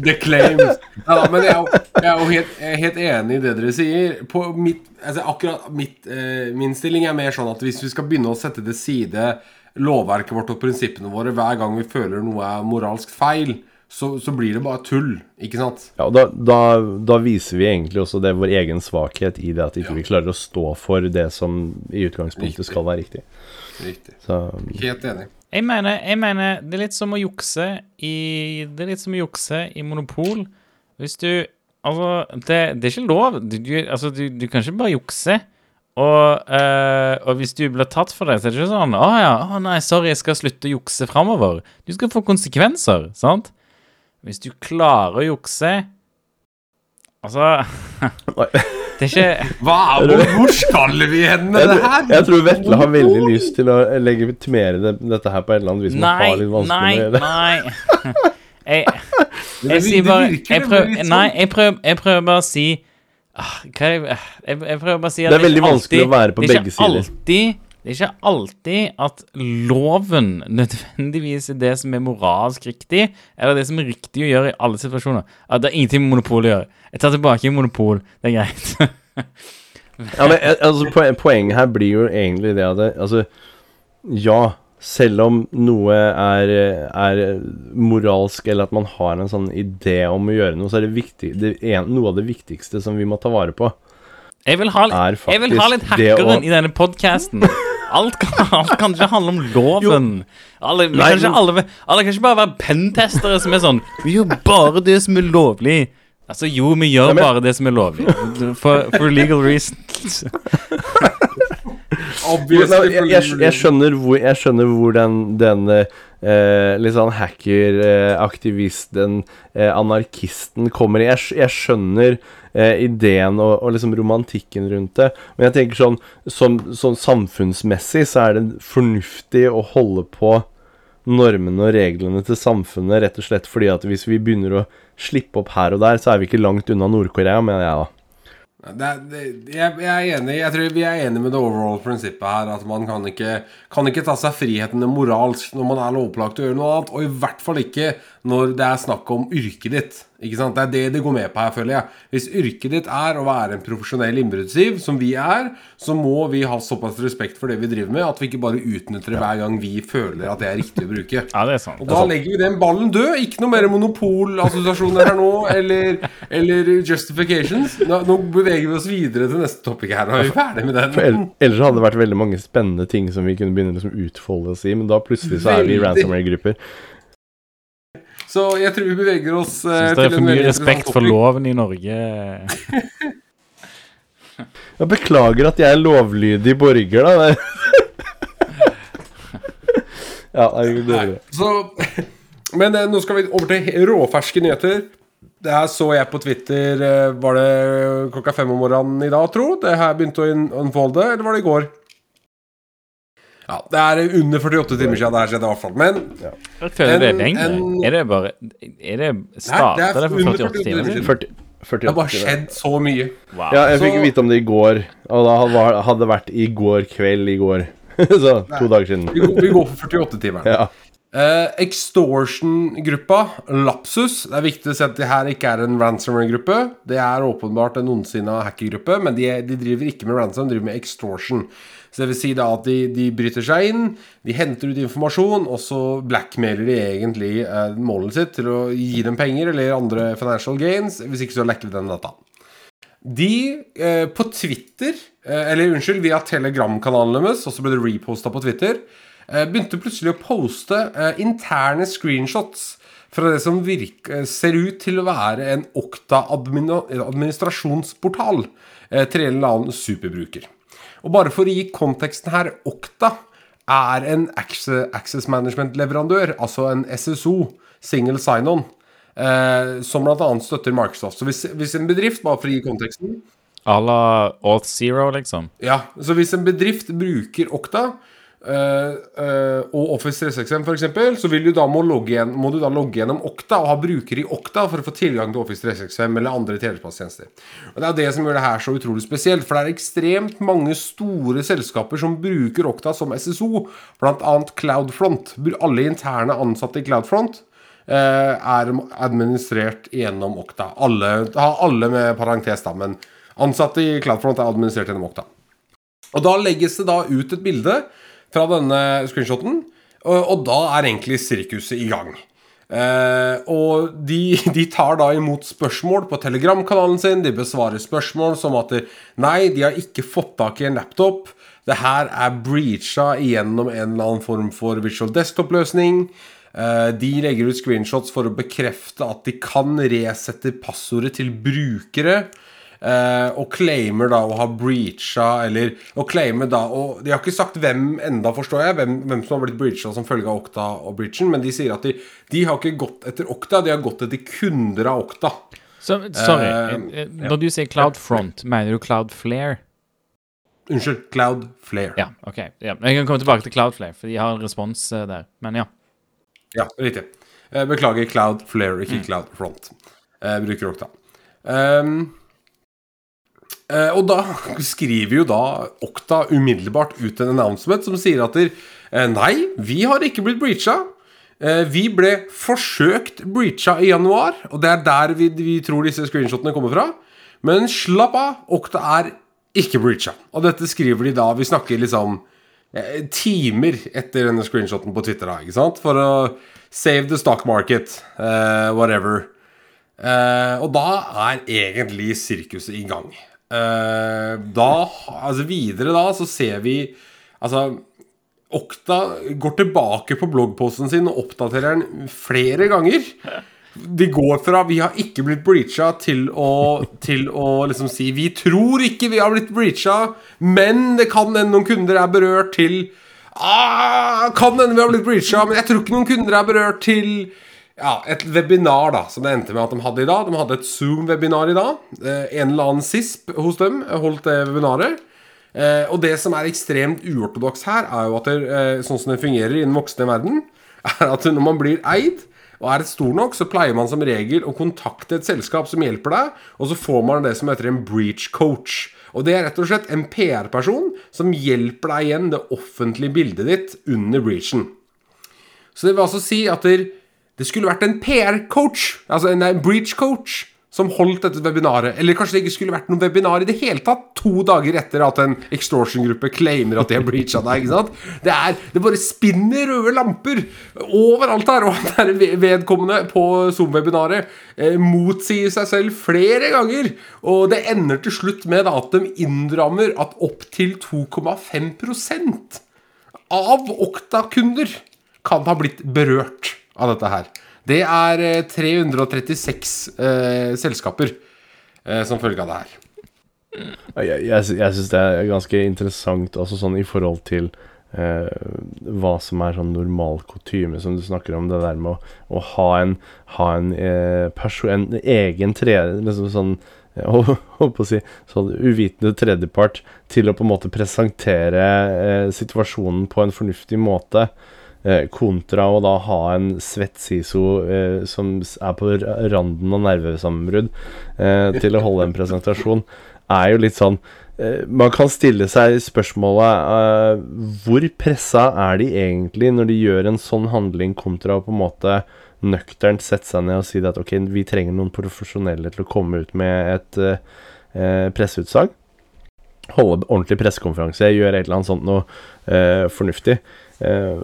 Speaker 1: The claims. Ja, men jeg er jo, jeg er jo helt, jeg er helt enig i det dere sier. På mitt, altså akkurat mitt, eh, Min stilling er mer sånn at hvis vi skal begynne å sette til side lovverket vårt og prinsippene våre hver gang vi føler noe er moralsk feil, så, så blir det bare tull. Ikke sant?
Speaker 2: Ja, og da, da, da viser vi egentlig også det vår egen svakhet i det at ikke vi klarer å stå for det som i utgangspunktet
Speaker 1: Riktig.
Speaker 2: skal være riktig.
Speaker 1: Riktig.
Speaker 2: Så
Speaker 1: Helt enig.
Speaker 3: Jeg mener, jeg mener det er litt som å jukse i Det er litt som å jukse i monopol. Hvis du Altså, det, det er ikke lov. Du, du, altså, du, du kan ikke bare jukse. Og, øh, og hvis du blir tatt for det, så er det ikke sånn 'Å ja, oh, nei, sorry, jeg skal slutte å jukse framover'. Du skal få konsekvenser, sant? Hvis du klarer å jukse Altså Det er ikke
Speaker 1: Hva er, hvor, hvor skal vi hen med det her?
Speaker 2: jeg tror Vetle har veldig lyst til å legitimere det, dette her på et eller annet vis.
Speaker 3: Nei, nei,
Speaker 2: med det.
Speaker 3: nei. Jeg, jeg sier bare jeg prøver,
Speaker 1: sånn.
Speaker 3: Nei, jeg prøver, jeg prøver bare å si ah, jeg, jeg prøver bare å si at
Speaker 2: Det er veldig vanskelig å være på begge sider.
Speaker 3: det er ikke. Alltid, det er ikke alltid at loven nødvendigvis er det som er moralsk riktig, eller det som er riktig å gjøre i alle situasjoner. At det har ingenting med monopol å gjøre. Jeg tar tilbake monopol. Det er greit.
Speaker 2: Ja, men eh, altså, Poenget her blir jo egentlig det at det, Altså, ja, selv om noe er, er moralsk, eller at man har en sånn idé om å gjøre noe, så er det, viktig, det en, noe av det viktigste som vi må ta vare på,
Speaker 3: Jeg vil ha, litt, vil ha litt
Speaker 2: hackeren å
Speaker 3: i denne podcasten. Alt kan, alt kan ikke handle om loven. Alle, vi
Speaker 2: Nei,
Speaker 3: kan ikke, alle, alle kan ikke bare være pentestere som er sånn Vi gjør bare det som er lovlig. Altså, jo, vi gjør
Speaker 2: men-
Speaker 3: bare det som er lovlig. For, for legal reasons.
Speaker 1: Obviously,
Speaker 2: jeg, jeg, jeg, skjønner hvor, jeg skjønner hvor den, den eh, litt sånn hacker-aktivisten, eh, anarkisten, kommer i. Jeg, jeg skjønner eh, ideen og, og liksom romantikken rundt det, men jeg tenker sånn, som, sånn samfunnsmessig så er det fornuftig å holde på normene og reglene til samfunnet, rett og slett fordi at hvis vi begynner å slippe opp her og der, så er vi ikke langt unna Nord-Korea, mener jeg da.
Speaker 1: Det, det, jeg, jeg er enig Jeg tror vi er enige med det overall prinsippet her. At man kan ikke, kan ikke ta seg frihetene moralsk når man er lovpålagt å gjøre noe annet. Og i hvert fall ikke når det er snakk om yrket ditt. Ikke sant? Det er det det går med på her, føler jeg. Hvis yrket ditt er å være en profesjonell innbruddstyv, som vi er, så må vi ha såpass respekt for det vi driver med, at vi ikke bare utnytter det hver gang vi føler at det er riktig å bruke.
Speaker 3: Ja, det er sant.
Speaker 1: Og da legger vi den ballen død. Ikke noe mer monopolassosiasjoner her nå, eller, eller justifications. Nå, nå beveger vi oss videre til neste topic her. Nå er vi ferdig med den.
Speaker 2: ellers hadde det vært veldig mange spennende ting som vi kunne begynne å liksom utfolde oss i, men da plutselig så er vi i ransomware-grupper.
Speaker 1: Så jeg tror vi beveger oss uh,
Speaker 3: Syns det
Speaker 1: til
Speaker 3: er for mye respekt for loven i Norge.
Speaker 2: Jeg beklager at jeg er lovlydig borger, da. ja, jeg går videre.
Speaker 1: Så, men uh, nå skal vi over til råferske nyheter. Det her så jeg på Twitter uh, Var det klokka fem om morgenen i dag, tro? Det her begynte å unfolde, eller var det i går? Ja, det er under 48 timer siden det her skjedde, i hvert fall. Men
Speaker 3: Jeg føler det er lenge.
Speaker 1: en-
Speaker 3: Er det bare Er det
Speaker 1: Nei, det
Speaker 3: Starta
Speaker 1: er
Speaker 3: for
Speaker 1: under
Speaker 3: 48 timer siden?
Speaker 2: 40,
Speaker 1: det har bare skjedd så mye.
Speaker 3: Wow.
Speaker 2: Ja, jeg fikk vite om det i går, og da hadde- det vært i går kveld i går. Så to dager siden.
Speaker 1: Vi går, vi går for 48-timeren.
Speaker 2: Ja.
Speaker 1: Uh, Extortion-gruppa, Lapsus Det er viktig å si at det her ikke er en ransomware-gruppe. Det er åpenbart en ondsinna hackergruppe, men de, de driver ikke med ransom, de driver med extortion. Så det vil si da at de, de bryter seg inn, de henter ut informasjon, og så blackmailer de egentlig eh, målet sitt til å gi dem penger eller andre financial gains. Hvis ikke så lekker de den dataen. De eh, på Twitter, eh, eller unnskyld, via Telegram-kanalen deres, og så ble det reposta på Twitter, eh, begynte plutselig å poste eh, interne screenshots fra det som virker, ser ut til å være en Okta-administrasjonsportal eh, til en eller annen superbruker. Og bare for å gi konteksten her, Okta er en access management-leverandør, altså en SSO, single sign-on, eh, som bl.a. støtter Microsoft. Så hvis, hvis en bedrift, bare for å gi konteksten
Speaker 3: À la Auth Zero, liksom?
Speaker 1: Ja, så hvis en bedrift bruker Okta og Office 365 f.eks., så vil du da må, igjen, må du da logge gjennom Okta og ha brukere i Okta for å få tilgang til Office 365 eller andre telepasstjenester. Og Det er det som gjør det her så utrolig spesielt, for det er ekstremt mange store selskaper som bruker Okta som SSO, bl.a. Cloudfront. Alle interne ansatte i Cloudfront eh, er administrert gjennom Okta. Alle, alle med parentes, da, men ansatte i Cloudfront er administrert gjennom Okta. Og da legges det da ut et bilde fra denne screenshoten, og, og da er egentlig sirkuset i gang. Eh, og de, de tar da imot spørsmål på Telegram-kanalen sin. De besvarer spørsmål som at nei, de har ikke fått tak i en laptop. Det her er breacha gjennom en eller annen form for visual desktop-løsning. Eh, de legger ut screenshots for å bekrefte at de kan resette passordet til brukere. Eh, og claimer da å ha breacha Eller og claimer da og De har ikke sagt hvem enda, forstår jeg, hvem, hvem som har blitt breacha som følge av Okta og breachen, men de sier at de, de har ikke gått etter Okta, de har gått etter kunder av Okta.
Speaker 3: Så, sorry.
Speaker 1: Eh,
Speaker 3: eh, Når du sier Cloudfront, mener du Cloudflare?
Speaker 1: Unnskyld, Cloudflare.
Speaker 3: Ja, OK. Ja. Jeg kan komme tilbake til Cloudflare, for de har en respons eh, der. Men ja.
Speaker 1: Ja, riktig. Eh, beklager Cloudflare, ikke Cloudfront. Eh, bruker Okta. Ehm, eh, og da skriver jo da Okta umiddelbart ut en announcement som sier at der, eh, nei, vi har ikke blitt breacha. Eh, vi ble forsøkt breacha i januar, og det er der vi, vi tror disse screenshotene kommer fra. Men slapp av, Okta er ikke breacha. Og dette skriver de da Vi snakker liksom eh, timer etter denne screenshoten på Twitter, da, ikke sant? For å save the stock market, eh, whatever. Eh, og da er egentlig sirkuset i gang. Eh, da, altså videre da, så ser vi Altså Okta går tilbake på bloggposten sin og oppdaterer den flere ganger. De går fra 'vi har ikke blitt breacha' til å, til å liksom si 'vi tror ikke vi har blitt breacha', men det kan hende noen kunder er berørt', til ah, 'kan hende vi har blitt breacha', men jeg tror ikke noen kunder er berørt', til ja, et webinar da, som det endte med at de hadde i dag. De hadde et Zoom-webinar i dag. Eh, en eller annen SISP hos dem holdt det webinaret. Eh, og det som er ekstremt uortodoks her, er jo at det, eh, sånn som det fungerer i den voksne verden, er at når man blir eid og er det stor nok, så pleier man som regel å kontakte et selskap som hjelper deg, og så får man det som heter en breach coach. Og det er rett og slett en PR-person som hjelper deg igjen det offentlige bildet ditt under breachen. Så det vil altså si at det, det skulle vært en PR-coach, altså en, en breach-coach, som holdt dette webinaret. Eller kanskje det ikke skulle vært noe webinar i det hele tatt to dager etter at en extortion-gruppe claimer at de har breacha deg. ikke sant? Det, er, det bare spinner røde lamper overalt her. Og der vedkommende på Zoom-webinaret eh, motsier seg selv flere ganger. Og det ender til slutt med at de innrammer at opptil 2,5% av Okta-kunder kan ha blitt berørt av dette her. Det er eh, 336 eh, selskaper eh, som følge av det her.
Speaker 2: Jeg, jeg, jeg syns det er ganske interessant altså sånn i forhold til eh, hva som er sånn normal kutyme, som du snakker om. Det der med å, å ha en, ha en, eh, perso en egen tre... Liksom sånn eh, å si sånn uvitende tredjepart til å på en måte presentere eh, situasjonen på en fornuftig måte. Eh, kontra å da ha en svett siso eh, som er på randen av nervesammenbrudd eh, til å holde en presentasjon, er jo litt sånn eh, Man kan stille seg spørsmålet eh, Hvor pressa er de egentlig når de gjør en sånn handling, kontra å på en måte nøkternt sette seg ned og si at ok, vi trenger noen profesjonelle til å komme ut med et eh, presseutsalg. Holde ordentlig pressekonferanse, gjøre et eller annet sånt noe fornuftig. Eh,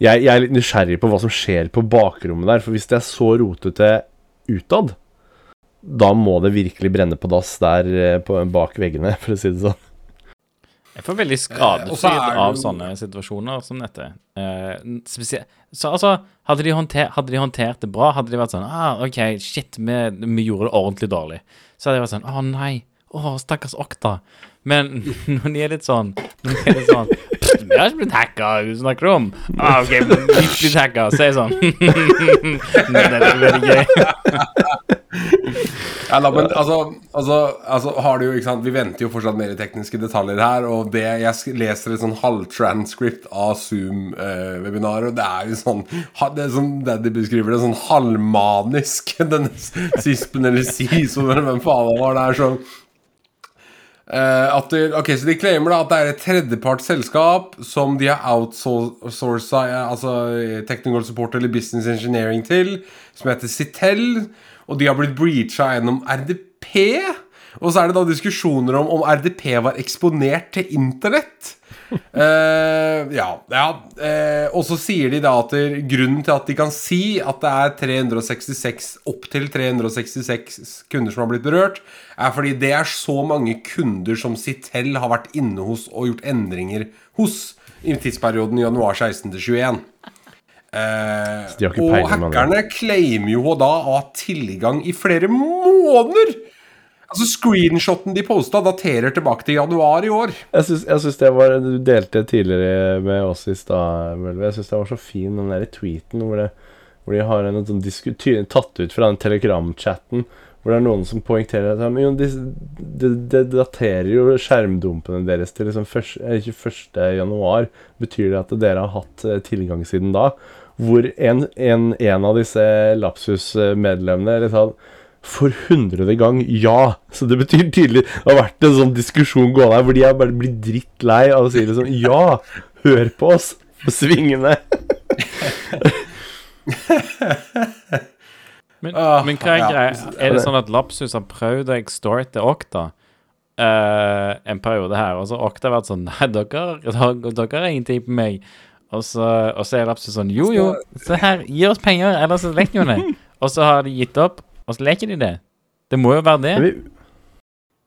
Speaker 2: jeg, jeg er litt nysgjerrig på hva som skjer på bakrommet der, for hvis det er så rotete utad, da må det virkelig brenne på dass der eh, på, bak veggene, for å si det sånn.
Speaker 3: Jeg får veldig
Speaker 1: Eh,
Speaker 3: skadefryd
Speaker 1: er
Speaker 3: av sånne situasjoner som dette. Eh, Så altså, hadde de, håndter, hadde de håndtert det bra, hadde de vært sånn ah, OK, shit, vi, vi gjorde det ordentlig dårlig. Så hadde de vært sånn Å, nei. Å, stakkars Okta. Men når de er litt sånn Når de er litt sånn Jeg har ikke blitt hacka, hva snakker du om? Ah, OK, ikke blitt hacka. Si sånn. sånn Det er veldig gøy.
Speaker 1: Da, men altså, altså, altså har du jo, ikke sant Vi venter jo fortsatt mer tekniske detaljer her. Og det jeg leser et sånn halvtranscript av Zoom-webinaret, og det er jo sånn Det er det Daddy beskriver det, sånn halvmanisk. Den sispen eller eller hvem faen det var. Det er sånn at det, ok, Så de claimer da at det er et tredjeparts selskap som de har outsourca altså technical support eller business engineering til, som heter Citel. Og de har blitt breacha gjennom RDP. Og så er det da diskusjoner om om RDP var eksponert til internett. Eh, ja. ja Uh, og så sier de da at grunnen til at de kan si at det er 366 opptil 366 kunder som har blitt berørt, er fordi det er så mange kunder som Citel har vært inne hos og gjort endringer hos i tidsperioden januar 16 til 21. Eh,
Speaker 2: de har ikke
Speaker 1: og hackerne claimer jo da å ha tilgang i flere måneder! Altså Screenshoten de posta, daterer tilbake til januar i år.
Speaker 2: Jeg syns, jeg syns det var Du delte tidligere med oss i stad. Jeg syns det var så fin, den der tweeten hvor, det, hvor de har en sånn tatt ut fra den telegramchatten. Hvor det er noen som poengterer at jo, de, de, de daterer jo skjermdumpene deres til liksom først- eh, 21. januar. Betyr det at dere har hatt eh, tilgang siden da? Hvor en, en, en av disse Lapsus-medlemmene liksom for hundrede gang ja. Så det betyr tydelig Det har vært en sånn diskusjon gående her hvor de har bare blitt drittlei av å si sånn Ja, hør på oss på svingene.
Speaker 3: Men,
Speaker 1: Ah,
Speaker 3: men hva er greia? Er det sånn at Lapsus har prøvd å extorte Okta Uh, en periode her, og så har Okta vært sånn Nei, dere, dere, dere har ingenting på meg. Og så, og så er Lapsus sånn Jo, jo, se her, gi oss penger, ellers vet vi det. Og så har de gitt opp, og så leker de det. Det må jo være det.
Speaker 2: Vi,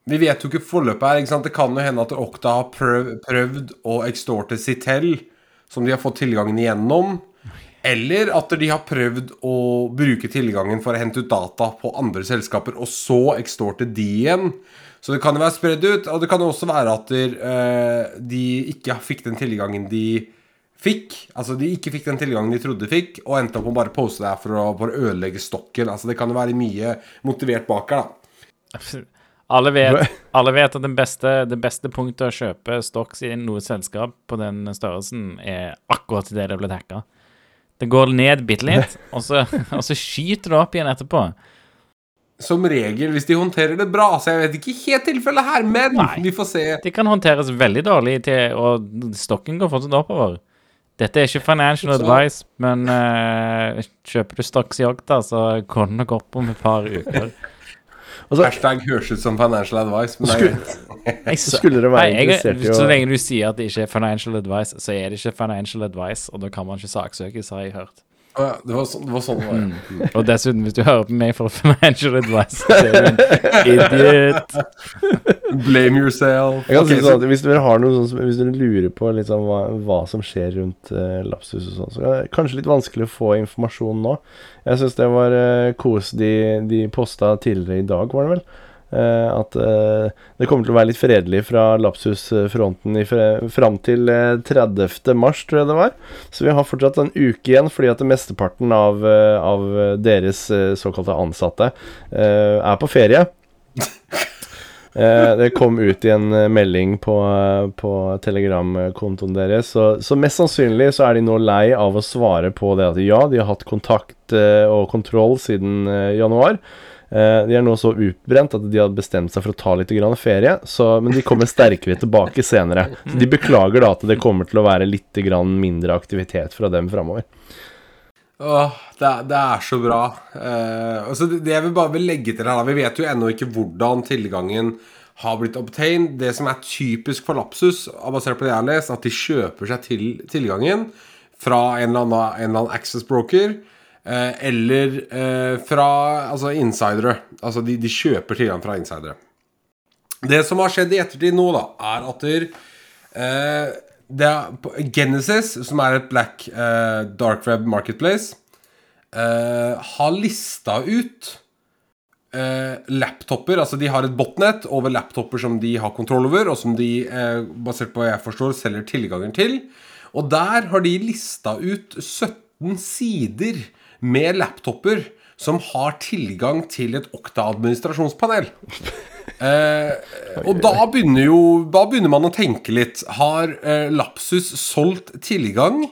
Speaker 1: Vi vet jo ikke forløpet her. ikke sant? Det kan jo hende at Okta har prøv, prøvd å extorte Sitel, som de har fått tilgangen igjennom. Eller at de har prøvd å bruke tilgangen for å hente ut data på andre selskaper, og så extorte de igjen. Så det kan jo være spredd ut. Og det kan jo også være at eh, de ikke fikk den tilgangen de fikk. Altså de ikke fikk den tilgangen de trodde de fikk, og endte opp med å bare poste det her for å, for å ødelegge stokken. Altså Det kan jo være mye motivert bak her, da.
Speaker 3: Alle vet, alle vet at den beste, det beste punktet å kjøpe stocks i noe selskap på den størrelsen, er akkurat idet det ble hacka. Det går ned bitte litt, og så, og så skyter det opp igjen etterpå.
Speaker 1: Som regel, hvis de håndterer det bra. Så jeg vet ikke helt tilfellet her, men
Speaker 3: Nei.
Speaker 1: vi får se.
Speaker 3: Det kan håndteres veldig dårlig, til, og stokken går fortsatt oppover. Dette er ikke financial advice, men uh, kjøper du stocks i Okta, så går det nok opp om et par uker.
Speaker 2: altså,
Speaker 1: Hashtag høres ut som financial advice. Men
Speaker 2: Skulle-
Speaker 3: Jeg så,
Speaker 2: Skulle det være
Speaker 3: Nei, jeg,
Speaker 2: interessert i å-
Speaker 3: Så lenge du sier at det ikke er financial advice, så er det ikke financial advice, og da kan man ikke saksøkes, har jeg hørt.
Speaker 1: Å ja, det, var sånn, det var sånn det var. Mm.
Speaker 3: Og dessuten, hvis du hører på meg for financial advice, så er du en idiot.
Speaker 1: Blame yourself.
Speaker 2: jeg kan
Speaker 1: Ok,
Speaker 2: si
Speaker 1: så-
Speaker 2: sånn Hvis dere har noe sånn Hvis dere lurer på liksom hva, hva som skjer rundt uh, Lapsus og sånn, så er det kanskje litt vanskelig å få informasjon nå. Jeg syns det var uh, kos de, de posta tidligere i dag, var det vel? Eh, at eh, det kommer til å være litt fredelig fra Lapsus-fronten fram til eh, 30. mars, tror jeg det var. Så vi har fortsatt en uke igjen, fordi at mesteparten av, eh, av deres eh, såkalte ansatte eh, er på ferie. Eh, det kom ut i en eh, melding på, eh, på telegramkontoen deres. Så, så mest sannsynlig så er de nå lei av å svare på det at ja, de har hatt kontakt og kontroll siden januar. De er nå så utbrent at de har bestemt seg for å ta litt ferie. Så, men de kommer sterkere tilbake senere. Så de beklager da at det kommer til å være litt mindre aktivitet fra dem framover.
Speaker 1: Åh, det, er, det er så bra. Eh, altså det, det jeg vil bare vil legge til her, Vi vet jo ennå ikke hvordan tilgangen har blitt obtained. Det som er typisk for Lapsus, basert på det jeg har lest, at de kjøper seg til tilgangen fra en eller annen, en eller annen access broker. Eh, eller eh, fra altså insidere. Altså de, de kjøper tilgang fra insidere. Det som har skjedd i ettertid nå, da, er at der, eh, det er Genesis, som er et black uh, dark web marketplace, uh, har lista ut uh, laptoper. Altså de har et botnet over laptoper som de har kontroll over, og som de, eh, basert på hva jeg forstår, selger tilgangen til. Og der har de lista ut 17 sider med laptoper som har tilgang til et Okta-administrasjonspanel. Eh, og da begynner jo Da begynner man å tenke litt. Har eh, Lapsus solgt tilgang?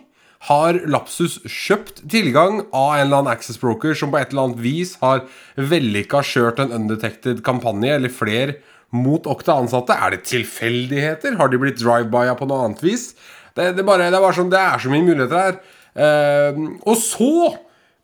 Speaker 1: Har Lapsus kjøpt tilgang av en eller annen access broker som på et eller annet vis har vellykka kjørt en undetected kampanje eller flere mot Okta-ansatte? Er det tilfeldigheter? Har de blitt drive-by-a på noe annet vis? Det, det, bare, det, er sånn, det er så mye muligheter her. Eh, og så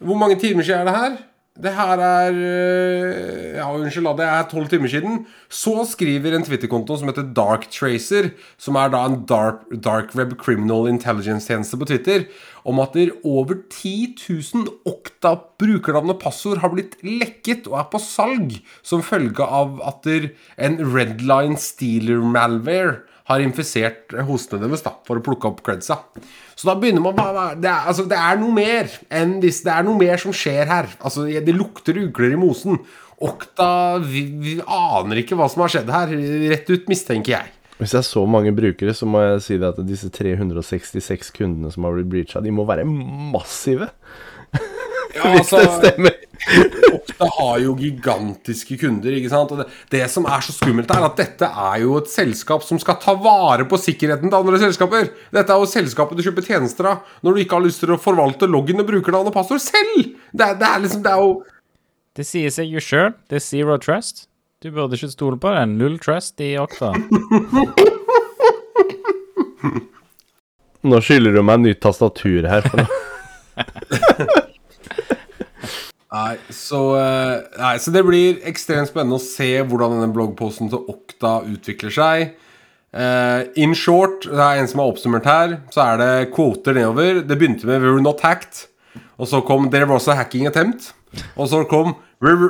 Speaker 1: Hvor mange timer siden er det her? Det her er øh, Ja, unnskyld. Det er tolv timer siden. Så skriver en Twitter-konto som heter Dark Tracer, som er da en dark, dark web criminal intelligence-tjeneste på Twitter, om at over 10 000 Okta brukernavn og passord har blitt lekket og er på salg som følge av at en Redline Stealer malware har infisert hostene deres da, for å plukke opp credsa. Så da begynner man bare det er, altså, det er noe mer enn disse, Det er noe mer som skjer her. Altså, Det lukter ugler i mosen. Okta vi, vi aner ikke hva som har skjedd her. Rett ut, mistenker jeg.
Speaker 2: Hvis det er så mange brukere, så må jeg si det at disse 366 kundene som har blitt breacha, de må være massive.
Speaker 1: Ja,
Speaker 2: Hvis det stemmer.
Speaker 1: Okta har jo gigantiske kunder. ikke sant? Og det, det som er så skummelt, er at dette er jo et selskap som skal ta vare på sikkerheten til andre selskaper. Dette er jo selskapet du kjøper tjenester av når du ikke har lyst til å forvalte loggen og brukernavn og passord selv! Det det er liksom, det er jo
Speaker 3: Det sier seg jo sjøl. Det er zero trust. Du burde ikke stole på det. Null trust i Okta.
Speaker 2: Nå skylder du meg nytt tastatur her. For noe.
Speaker 1: Nei så, eh, nei, så det blir ekstremt spennende å se hvordan denne bloggposten til Okta utvikler seg. Uh, in short, det er en som har oppsummert her, så er det kvoter nedover. Det begynte med 'We were not hacked'. Og så kom 'There was a hacking attempt'. Og så kom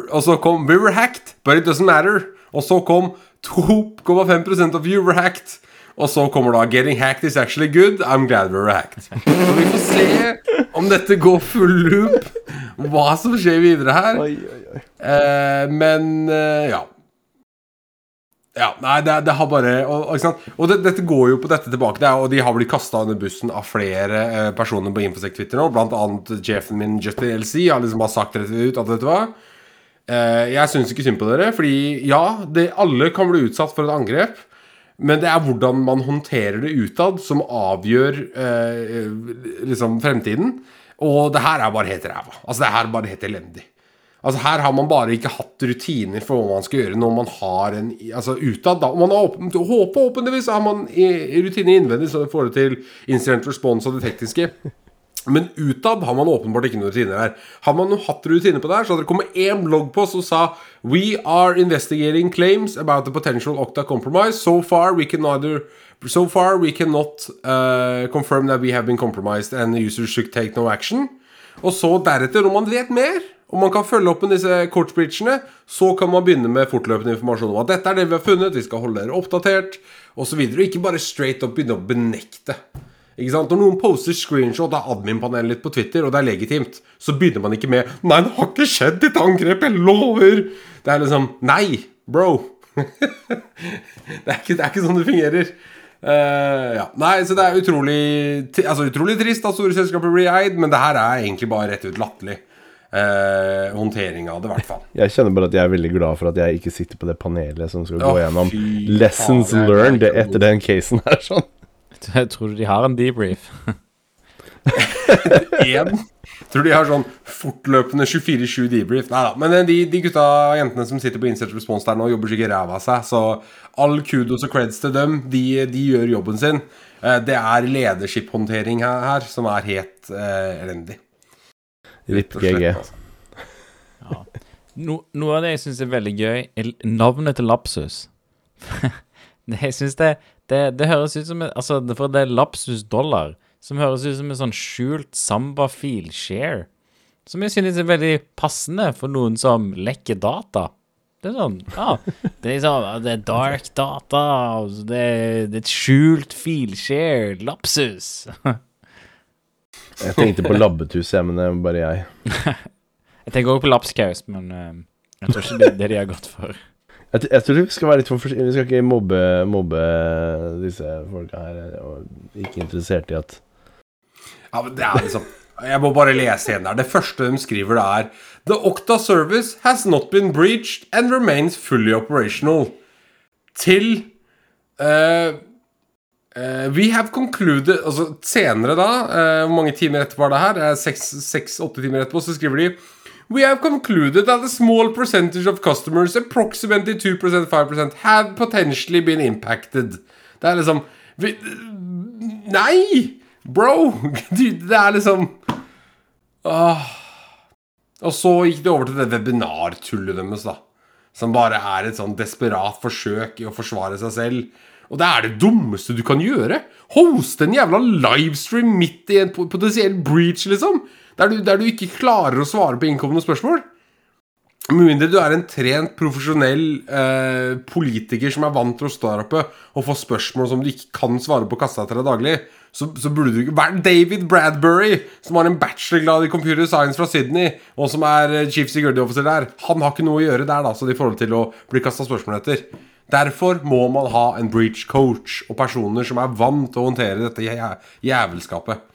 Speaker 1: og så kom 'We were hacked, but it doesn't matter'. Og så kom 2,5% of you were hacked. Og så kommer da 'Getting hacked is actually good. I'm glad we were hacked'. Så vi får se om dette går full loop, hva som skjer videre her.
Speaker 2: Oi, oi, oi.
Speaker 1: Eh, men eh, ja. Ja, nei, det, det har bare Og, og, og det, dette går jo på dette tilbake. Det er, og de har blitt kasta under bussen av flere eh, personer på Infosec Twitter nå. Blant annet jefen min, Justin LC, har liksom bare sagt rett ut at vet du hva eh, Jeg syns ikke synd på dere, fordi ja, det, alle kan bli utsatt for et angrep. Men det er hvordan man håndterer det utad, som avgjør eh, liksom fremtiden. Og det her er bare helt ræva. Altså, det her er bare helt elendig. Altså Her har man bare ikke hatt rutiner for hva man skal gjøre når man har en Altså utad, da. Man har åpen, håper Forhåpentligvis har man rutiner innvendig, så det får det til incident response og det tekniske. Men utad har man åpenbart ikke noen rutiner her. Har man hatt rutiner på det her, så hadde det kommet én på som sa We are investigating claims about the potential Octa compromise. So far we can neither So far we cannot uh, confirm that we have been compromised and users should take no action. Og så deretter, når man vet mer, og man kan følge opp med disse coachbridgene, så kan man begynne med fortløpende informasjon om at dette er det vi har funnet, vi skal holde dere oppdatert, osv. Og, og ikke bare straight up begynne å benekte. Ikke sant? Når noen poster screenshot av admin-panelet litt på Twitter, og det er legitimt, så begynner man ikke med 'Nei, det har ikke skjedd et angrep, jeg lover'. Det er liksom Nei! bro. det, er ikke, det er ikke sånn det fungerer. Uh, ja. Nei, så det er utrolig Altså utrolig trist at store selskaper blir eid, men det her er egentlig bare rett ut latterlig. Uh, håndtering av det, i hvert fall.
Speaker 2: Jeg kjenner bare at jeg er veldig glad for at jeg ikke sitter på det panelet som skal
Speaker 1: oh,
Speaker 2: gå gjennom
Speaker 1: fy
Speaker 2: lessons
Speaker 1: faen,
Speaker 2: learned etter den casen her. sånn
Speaker 3: Jeg du de har en debrief.
Speaker 1: Én. Tror de har sånn fortløpende 24-7 debrief. Nei da. Men eh, de, de gutta og jentene som sitter på Insert Response der nå, jobber sikkert ræva av seg. Så all kudos og creds til dem. De, de gjør jobben sin. Eh, Det er ledership-håndtering her, her som er helt eh, elendig. Litt
Speaker 2: GG.
Speaker 1: altså.
Speaker 3: No, noe av det jeg syns er veldig gøy, er navnet til Lapsus. jeg synes det, det, det høres ut som en- Altså, for det er Lapsus Dollar, som høres ut som en sånn skjult samba-fil share. Som jeg synes er veldig passende for noen som lekker data. Det er sånn Ja, det er sånn Det er dark data, det er, det er et skjult filshare. Lapsus.
Speaker 2: Jeg tenkte på labbetuss, jeg, men det er bare jeg.
Speaker 3: Jeg tenker også på lapskaus, men eh, jeg tror ikke det er det de har gått for.
Speaker 2: Jeg, jeg tror vi skal være litt for. Vi skal ikke mobbe, mobbe disse folka her. Og ikke interessert i at
Speaker 1: Ja, men det er liksom Jeg må bare lese igjen der. Det første de skriver, det er The Okta service has not been breached and remains fully operational. Til uh, uh, We have concluded Altså senere, da, uh, hvor mange timer etterpå er det her? Seks-åtte timer etterpå, så skriver de We have concluded that a small percentage of customers, approximately 2%, 5%, have potentially been impacted. Det er liksom vi, Nei! Bro! Det er liksom Åh. Og så gikk det over til det webinartullet deres, da. Som bare er et sånn desperat forsøk i å forsvare seg selv. Og det er det dummeste du kan gjøre. Hoste en jævla livestream midt i en potensiell breach, liksom. Der du, der du ikke klarer å svare på innkommende spørsmål. Med mindre du er en trent, profesjonell eh, politiker som er vant til å stå der oppe og få spørsmål som du ikke kan svare på kassa til deg daglig, så, så burde du ikke er David Bradbury, som har en bachelorgrad i computer science fra Sydney, og som er eh, chief security officer der, han har ikke noe å gjøre der, da, så i forhold til å bli kasta spørsmål etter. Derfor må man ha en breach coach og personer som er vant til å håndtere dette jævelskapet.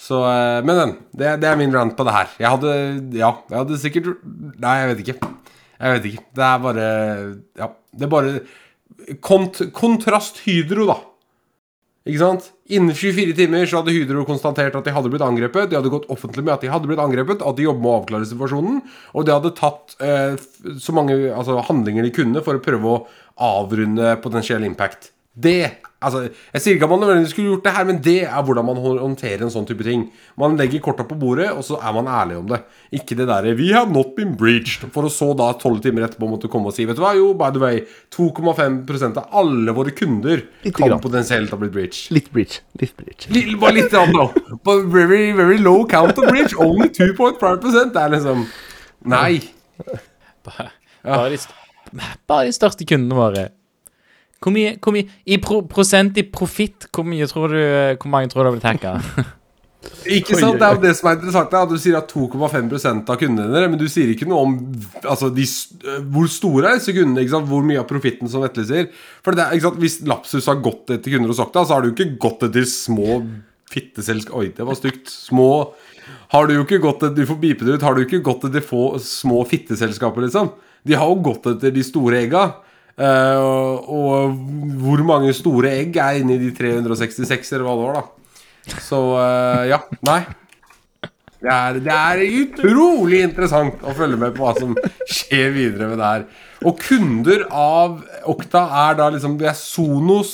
Speaker 1: Så, eh, men den, det, det er min rant på det her. Jeg hadde Ja, jeg hadde sikkert Nei, jeg vet ikke. Jeg vet ikke. Det er bare Ja, det er bare kont Kontrast Hydro, da. Ikke sant? Innen 24 timer så hadde Hydro konstatert at de hadde blitt angrepet. De hadde gått offentlig med at de hadde blitt angrepet, at de jobber med å avklare situasjonen. Og de hadde tatt eh, så mange altså, handlinger de kunne for å prøve å avrunde potensiell impact. Det Altså, jeg sier ikke at man nødvendigvis skulle gjort det her, men det er hvordan man håndterer en sånn type ting. Man legger korta på bordet, og så er man ærlig om det. Ikke det derre 'We have not been breached', for å så da tolv timer etterpå måtte komme og si Vet du hva, jo, by the way, 2,5% av alle våre kunder
Speaker 2: litt
Speaker 1: kan
Speaker 2: grann.
Speaker 1: potensielt ha blitt breached.
Speaker 2: Litt breach. Litt breach.
Speaker 1: Litt- Bare litt grann, da. But very, very low count of breach. Only 2.5 Det er liksom Nei.
Speaker 3: Bare de, st- bare de største kundene våre. Hvor mye, hvor mye I pro, prosent i profitt, hvor mye tror du Hvor mange tror du har blitt hacka?
Speaker 1: Ikke sant? Det er jo det som er interessant. At Du sier at 2,5% av kundene dine, men du sier ikke noe om altså, de, hvor store er disse kundene. Ikke sant? Hvor mye av profitten, som Vetle sier. For det er, ikke sant? Hvis Lapsus har gått etter kunder hos Okta, så har du ikke gått etter små fitteselskap Oi, det var stygt. Små Har du jo ikke gått etter Du får bipe det ut. Har du ikke gått etter få små fitteselskaper, liksom? De har jo gått etter de store egga. Eh, og, hvor mange store egg er inni de 366, eller hva det var, da? Så eh, ja. Nei. Det er, det er utrolig interessant å følge med på hva som skjer videre med det her. Og kunder av Okta er da liksom Det er Sonos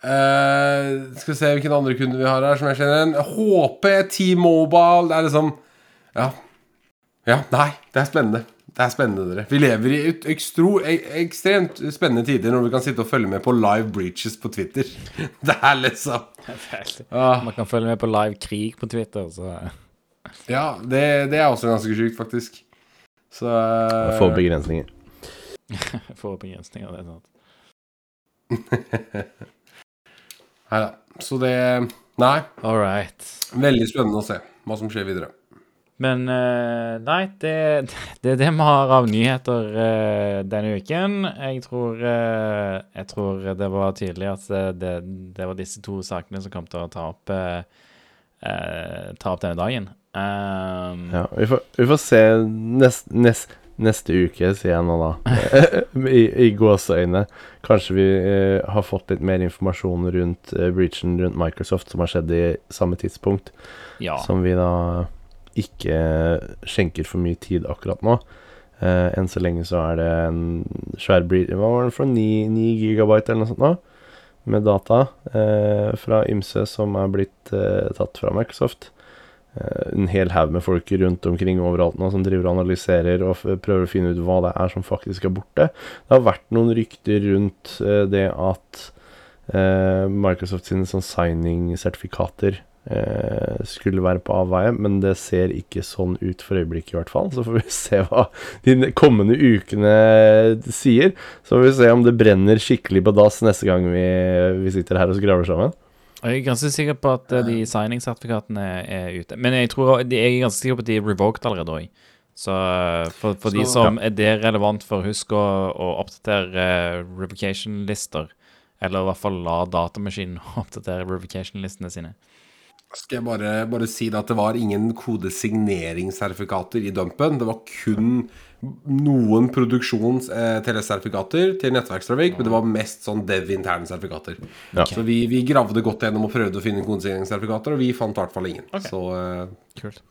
Speaker 1: eh, Skal vi se hvilke andre kunder vi har her som jeg kjenner igjen. HP, T-Mobile Det er liksom Ja. Ja, nei. Det er spennende. Det er spennende, dere. Vi lever i ut- ekstro, ek, ekstremt spennende tider når vi kan sitte og følge med på live breaches på Twitter. Det er liksom Ah.
Speaker 3: Man kan følge med på live krig på Twitter, så
Speaker 1: Ja, det, det er også ganske sjukt, faktisk. Så
Speaker 2: Få begrensninger.
Speaker 3: får begrensninger. Det er sant.
Speaker 1: Nei da. Så det Nei.
Speaker 3: All right.
Speaker 1: Veldig spennende å se hva som skjer videre.
Speaker 3: Men eh, nei, det, det er det vi har av nyheter eh, denne uken. Jeg tror, eh, jeg tror det var tydelig at det, det, var disse to sakene som kom til å ta opp, ta opp denne dagen. Um,
Speaker 2: Ja, vi får, vi får se nest, nest, neste uke, sier jeg nå, da. I, i gåseøyne. Kanskje vi eh, har fått litt mer informasjon rundt eh, breachen rundt Microsoft, som har skjedd i samme tidspunkt,
Speaker 3: ja.
Speaker 2: som vi da ikke skjenker for mye tid akkurat nå. Uh, enn så lenge så er det en svær Hva var den for 9, 9 gigabyte eller noe sånt nå? Med data uh, fra ymse som er blitt uh, tatt fra Microsoft. En hel haug med folk rundt omkring overalt nå som driver og analyserer og prøver å finne ut hva det er som faktisk er borte. Det har vært noen rykter rundt det at Microsoft sine sånn signing-sertifikater skulle være på avveie, men det ser ikke sånn ut for øyeblikket i hvert fall. Så får vi se hva de kommende ukene sier. Så får vi se om det brenner skikkelig på dass neste gang vi, vi sitter her og skravler sammen.
Speaker 3: Jeg er ganske sikker på at eh, de signing-sertifikatene er ute. Men jeg, tror, jeg er ganske sikker på at de er revoked allerede òg. Så for, for, Så, de
Speaker 1: som
Speaker 3: som er det relevant for, husk å, å oppdatere eh, revocation-lister. Eller i hvert fall la datamaskinen oppdatere revocation-listene sine.
Speaker 1: Skal jeg bare, bare si det at det var ingen kodesigneringssertifikater i dumpen. Det var kun noen produksjons-TLS-sertifikater til nettverkstrafikk, men det var mest sånn dev-interne sertifikater.
Speaker 2: Ja.
Speaker 1: Så vi, vi gravde godt gjennom og prøvde å finne kodesigneringssertifikater, og vi fant i hvert fall ingen.
Speaker 3: Okay.
Speaker 1: Så eh,
Speaker 3: Kult.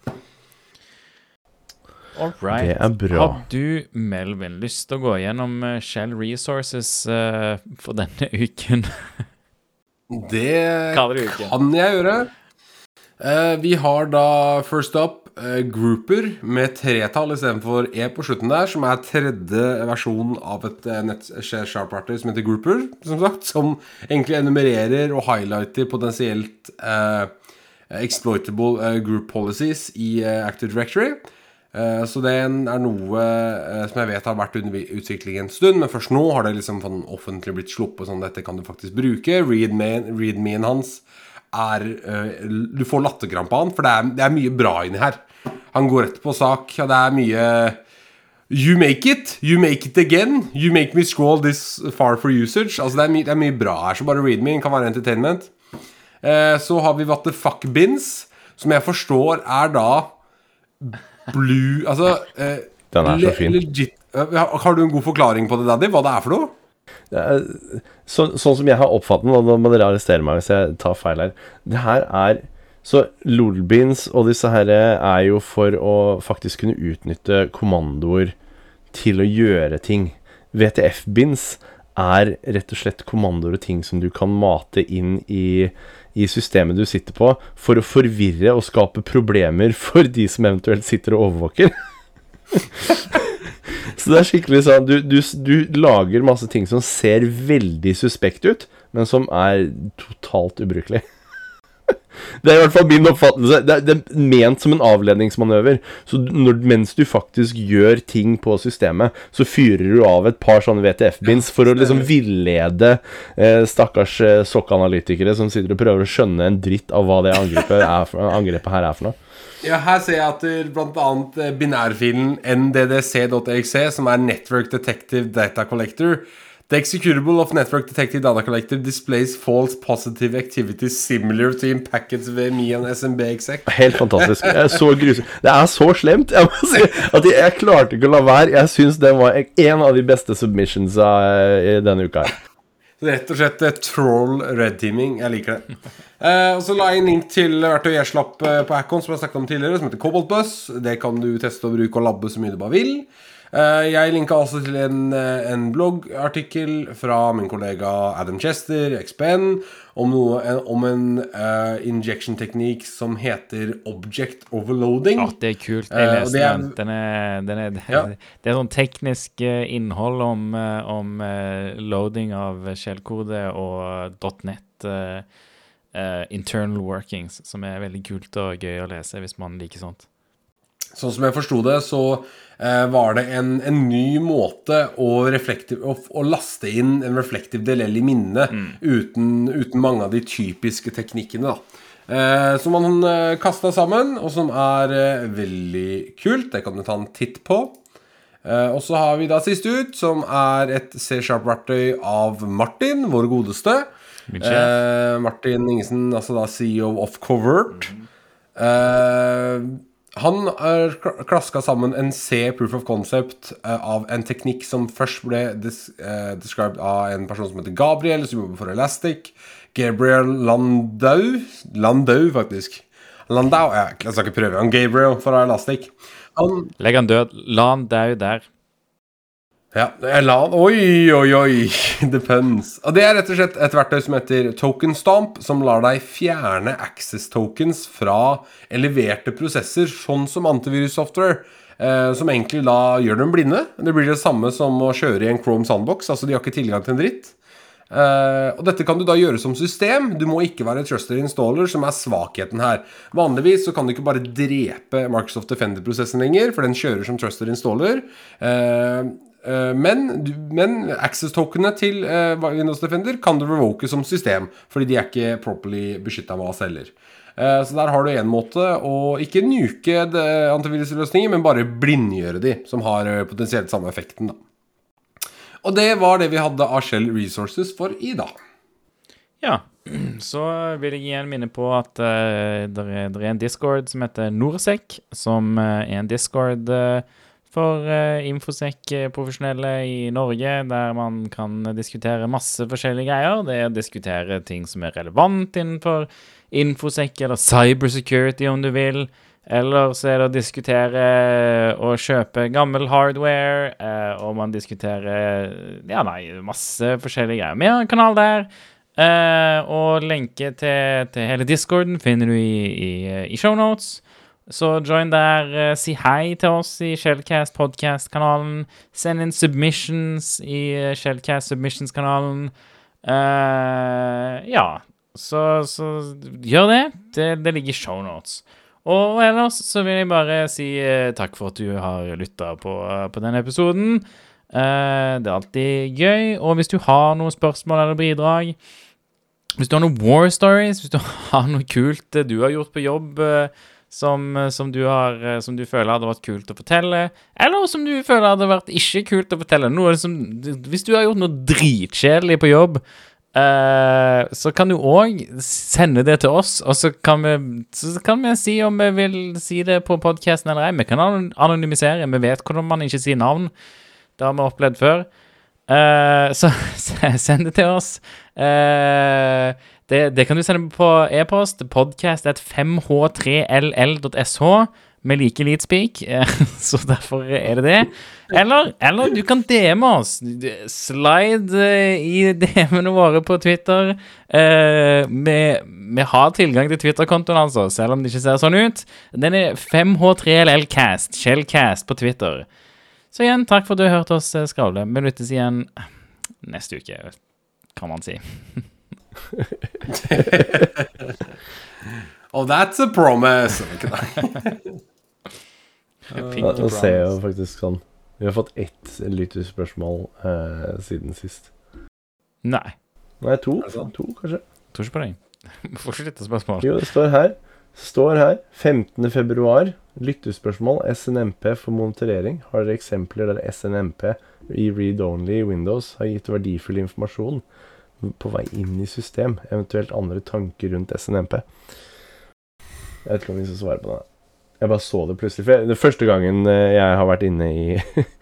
Speaker 3: All right.
Speaker 2: Det er bra.
Speaker 3: Har du, Melvin, lyst til å gå gjennom eh, Shell Resources uh, for denne uken?
Speaker 1: det
Speaker 3: det uken.
Speaker 1: kan jeg gjøre. Eh, vi har da first up eh, Grouper med tretall istedenfor E på slutten der, som er tredje versjon av et uh, nettsharp-verktøy som heter Grouper, som sagt, som egentlig enumererer og highlighter potensielt eh, exploitable eh, group policies i eh, Active Directory. Eh, Så det er noe eh, som jeg vet har vært under utvikling en stund, men først nå har det liksom sånn offentlig blitt sluppet sånn dette kan du faktisk bruke. Readme- Readmeen hans er uh, Du får latterkrampe av han, for det er, det er mye bra inni her. Han går rett på sak, og det er mye You make it, you make it again. You make me scroll this far for usage. Altså Det er, my, det er mye bra her, så bare read readme kan være entertainment. Uh, så har vi What the fuck bins, som jeg forstår er da blue Altså uh,
Speaker 2: Den er så fin.
Speaker 1: Legit, har du en god forklaring på det, Daddy? Hva det er for noe?
Speaker 2: Så, sånn som jeg har oppfattet den, og nå må dere arrestere meg hvis jeg tar feil her Det her er Så lolbeans og disse her er jo for å faktisk kunne utnytte kommandoer til å gjøre ting. VTF-bins er rett og slett kommandoer og ting som du kan mate inn i, i systemet du sitter på, for å forvirre og skape problemer for de som eventuelt sitter og overvåker. Så det er skikkelig sånn du, du, du lager masse ting som ser veldig suspekt ut, men som er totalt ubrukelig. Det er i hvert fall min oppfattelse. Det er, det er ment som en avledningsmanøver. Så når, mens du faktisk gjør ting på systemet, så fyrer du av et par sånne VTF-bins for å liksom villede eh, stakkars eh, sokkanalytikere som sitter og prøver å skjønne en dritt av hva det angrepet, er angrepet her er for noe.
Speaker 1: Ja, her ser jeg at bl.a. eh, binærfilen nddc.exe, som er Network Detective Data Collector The executable of Network Detective Data Collector displays false positive activities similar to in packets me and SMB exec.
Speaker 2: Helt fantastisk. Det er så grusomt. Det er så slemt. Jeg må si at jeg, klarte ikke å la være. Jeg syns den var en av de beste submissionsa i denne uka. her.
Speaker 1: Rett og slett eh, troll red teaming. Jeg liker det. Eh, og så la jeg inn link til verktøyet jeg slapp eh, på Acon, som jeg snakket om tidligere, som heter Cobalt Bus. Det kan du teste og bruke og labbe så mye du bare vil. Eh, jeg linka også til en, eh, en bloggartikkel fra min kollega Adam Chester, XPN, om, noe, om en uh, injection-teknikk som heter object overloading.
Speaker 3: Ja, det er kult.
Speaker 1: Eh,
Speaker 3: Jeg leste
Speaker 1: det er-
Speaker 3: den. Den er, den er,
Speaker 1: Ja.
Speaker 3: det er sånn teknisk eh, innhold om, eh, om eh, loading av skjellkode og .net eh, eh, internal workings, som er veldig kult og gøy å lese hvis man liker sånt.
Speaker 1: Sånn som jeg forsto det, så eh, var det en, en ny måte å, å, å laste inn en reflective delel i minnet uten, uten mange av de typiske teknikkene. da. eh, som han eh, kasta sammen, og som er eh, veldig kult. Det kan du ta en titt på. Eh, og så har vi da sist ut, som er et C-sharp-verktøy av Martin, vår godeste. Eh, Martin Ingesen, altså da CEO of Covert. Eh, han har klaska sammen en C proof of concept uh, av en teknikk som først ble des uh, described av en person som heter Gabriel, som jobber for Elastic. Gabriel Landau Landau, faktisk. Landau Jeg skal ikke prøve. Han Gabriel fra Elastic. Han
Speaker 3: Legg han død. La han dø der.
Speaker 1: Ja, jeg la Oi, oi, oi. Depends. Og Det er rett og slett et verktøy som heter Token Stomp, som lar deg fjerne access tokens fra eleverte prosesser, sånn som antivirussoftware. Eh, som egentlig da gjør dem blinde. Det blir det samme som å kjøre i en Chrome Sandbox. Altså, de har ikke tilgang til en dritt. Uh, og dette kan du da gjøre som system. Du må ikke være trusted installer, som er svakheten her. Vanligvis så kan du ikke bare drepe Microsoft Defender-prosessen lenger, for den kjører som trusted installer. Eh, men, men access-tokenene til eh, Windows Defender kan du revoke som system, fordi de er ikke properly beskytta med AS heller. Eh, så der har du en måte å ikke nuke antivirusløsninger, men bare blindgjøre de, som har eh, potensielt samme effekten, da. Og det var det vi hadde av Shell Resources for i dag.
Speaker 3: Ja. Så vil jeg igjen minne på at uh, det er, en discord som heter Norsec, som eh, er en discord eh, for uh, infosec-profesjonelle i Norge, der man kan diskutere masse forskjellige greier. Det er å diskutere ting som er relevant innenfor infosec eller cybersecurity, om du vil. Eller så er det å diskutere å kjøpe gammel hardware, eh, og man diskuterer Ja, nei, masse forskjellige greier. Vi har en kanal der. Eh, og lenke til, til hele discorden finner du i, i, i shownotes. Så join der. eh, si hei til oss i Shellcast podcast-kanalen. Send inn submissions i eh, Shellcast submissions-kanalen. Uh, ja, så, så gjør det. Det, det ligger i shownotes. Og ellers så vil jeg bare si takk for at du har lytta på, på denne episoden. Uh, det er alltid gøy. Og hvis du har noen spørsmål eller bidrag Hvis du har noen war stories, hvis du har noe kult du har gjort på jobb eh, som, eh, som, du har, eh, som du føler hadde vært kult å fortelle, eller som du føler hadde vært ikke kult å fortelle noe som, Hvis du har gjort noe dritkjedelig på jobb, Eh, så kan du òg sende det til oss, og så kan, vi, så kan vi si om vi vil si det på podkasten eller ei. Vi kan anonymisere. Vi vet hvordan man ikke sier navn. Det har vi opplevd før. Eh, så send det til oss. Eh, det, det kan du sende på e-post. Podcast at 5h3ll.sh med like lit speak, eh, så derfor er det det. Eller, eller du kan DM oss. Slide eh, i DM-ene våre på Twitter. Eh, vi, vi har tilgang til Twitter-kontoen, altså, selv om det ikke ser sånn ut. Den er 5h3llcast, Shellcast på Twitter. Så igjen, takk for at du har hørt oss eh, skravle. Vi lyttes igjen neste uke, kan man si.
Speaker 1: Oh, that's a promise!
Speaker 2: Nå nå ser jeg jo faktisk sånn Vi har fått ett lytterspørsmål eh, siden sist.
Speaker 3: Nei,
Speaker 2: Nei, to. To, kanskje.
Speaker 3: tror ikke på deg. Dette spørsmålet?
Speaker 2: Jo, det står her. Står her 15. februar. Lyttespørsmål. SNMP for monitorering. Har dere eksempler der SNMP i read-only i Windows har gitt verdifull informasjon på vei inn i system? Eventuelt andre tanker rundt SNMP? Jeg vet ikke om vi skal svare på det. Jeg bare så det plutselig. For jeg, det er første gangen eh, jeg har vært inne i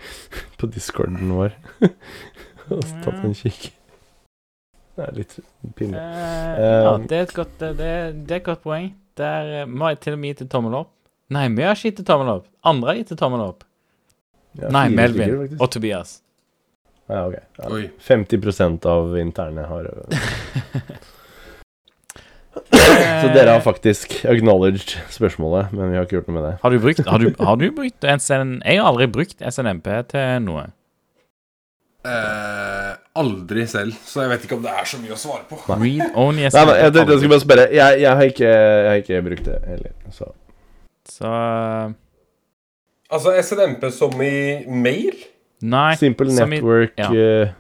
Speaker 2: på discorden vår og tatt en kikk. Det er litt pinlig.
Speaker 3: Eh, ja, det er godt, det, er- det er et godt poeng. Der må jeg til og med gitt til tommel opp. Nei, vi har ikke gitt tommel opp. Andre har gitt tommel opp.
Speaker 2: Ja,
Speaker 3: Nei, Melvin og Tobias.
Speaker 2: Ja, ok. Ja. 50% av interne har Så dere har faktisk acknowledged spørsmålet, men vi har ikke gjort noe med det.
Speaker 3: Har du brukt, har du, har du brukt SN, Jeg har aldri brukt SNMP til noe.
Speaker 1: Eh, aldri selv, så jeg vet ikke om det er så mye å svare på.
Speaker 3: Read only
Speaker 2: Nei,
Speaker 3: SNMP.
Speaker 2: men jeg, jeg skal bare spørre. Jeg, jeg, har ikke, jeg har ikke brukt det heller, så
Speaker 3: Så eh,
Speaker 1: Altså SNMP som i mail?
Speaker 3: Nei.
Speaker 2: Simple
Speaker 3: Network i- ja.
Speaker 2: eh,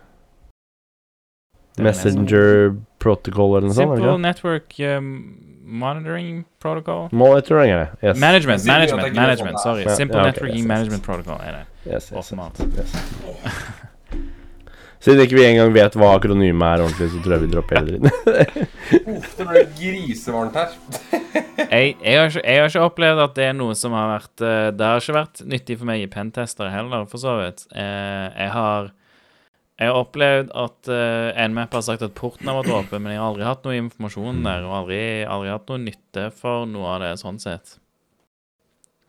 Speaker 3: er
Speaker 2: Messenger Protocol eller noe sånt?
Speaker 3: Simple? Network um, Monitoring Protocol.
Speaker 2: Monitoring er det. Yes.
Speaker 3: Management, management, management, sorry. Simple
Speaker 2: ja, okay,
Speaker 3: Networking
Speaker 2: yes, yes.
Speaker 3: Management Protocol er det.
Speaker 2: Yes, yes, yes,
Speaker 3: Åpenbart.
Speaker 2: yes. Siden ikke vi engang vet hva akronymet er ordentlig, så tror jeg vi dropper hele dritten.
Speaker 1: Det ble grisevarmt her.
Speaker 3: Jeg, jeg, har ikke, jeg har ikke opplevd at det er noe som har vært eh, Det har ikke vært nyttig for meg i pentester heller, for så vidt. Eh, Jeg har jeg har opplevd at uh, Nmap har sagt at porten har vært åpen, men jeg har aldri hatt noe informasjon der, og aldri, aldri hatt noe nytte for noe av det sånn sett.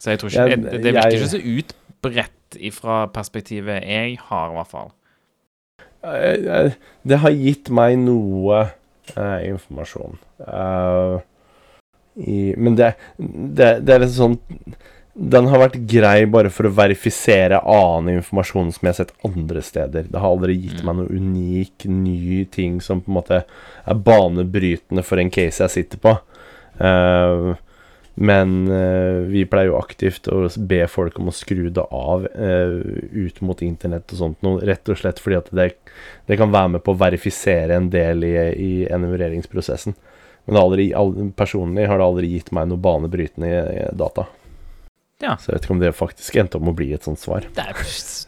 Speaker 3: Så jeg tror ikke
Speaker 2: Jeg-
Speaker 3: Det, det virker ikke så utbredt ifra perspektivet jeg har, i hvert fall.
Speaker 2: Eh, eh, Det har gitt meg noe eh, informasjon. I, men det, det, det er litt sånn Den har vært grei bare for å verifisere annen informasjon som jeg har sett andre steder. Det har aldri gitt
Speaker 3: Mm.
Speaker 2: meg noe unik, ny ting som på en måte er banebrytende for en case jeg sitter på. Eh, men eh, vi pleier jo aktivt å be folk om å skru det av eh, ut mot internett og sånt noe, rett og slett fordi at det, det kan være med på å verifisere en del i, i enumereringsprosessen. Men har aldri, personlig har det aldri gitt meg noe banebrytende data.
Speaker 3: Ja.
Speaker 2: Så jeg vet ikke om det faktisk endte med å bli et sånt svar.
Speaker 3: Det er,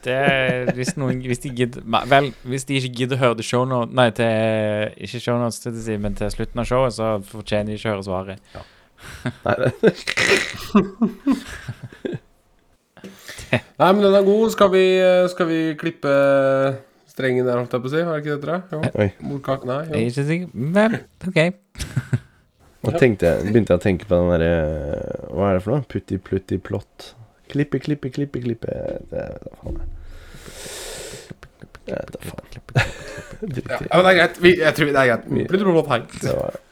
Speaker 3: det er hvis, noen, hvis de gidder Vel, hvis de ikke gidder å høre til shownote Nei, til Ikke shownotes, til men til slutten av showet, så fortjener de ikke å høre svaret.
Speaker 2: Nei,
Speaker 1: Nei, men den er god. Skal vi, skal vi klippe strengen der, holdt jeg på å si? Var det ikke det, tror jeg? Jo. Morkake? Nei.
Speaker 3: Jeg er ikke sikker. men OK.
Speaker 2: nå tenkte jeg, begynte jeg å tenke på den derre Hva er det for noe? Putti, plutti, plott. Klippe, klippe, klippe, klippe Det vet da faen. jeg. Det vet da faen.
Speaker 1: Ja, men det er greit. Vi, jeg tror det er greit. Plutti plott.
Speaker 2: Det var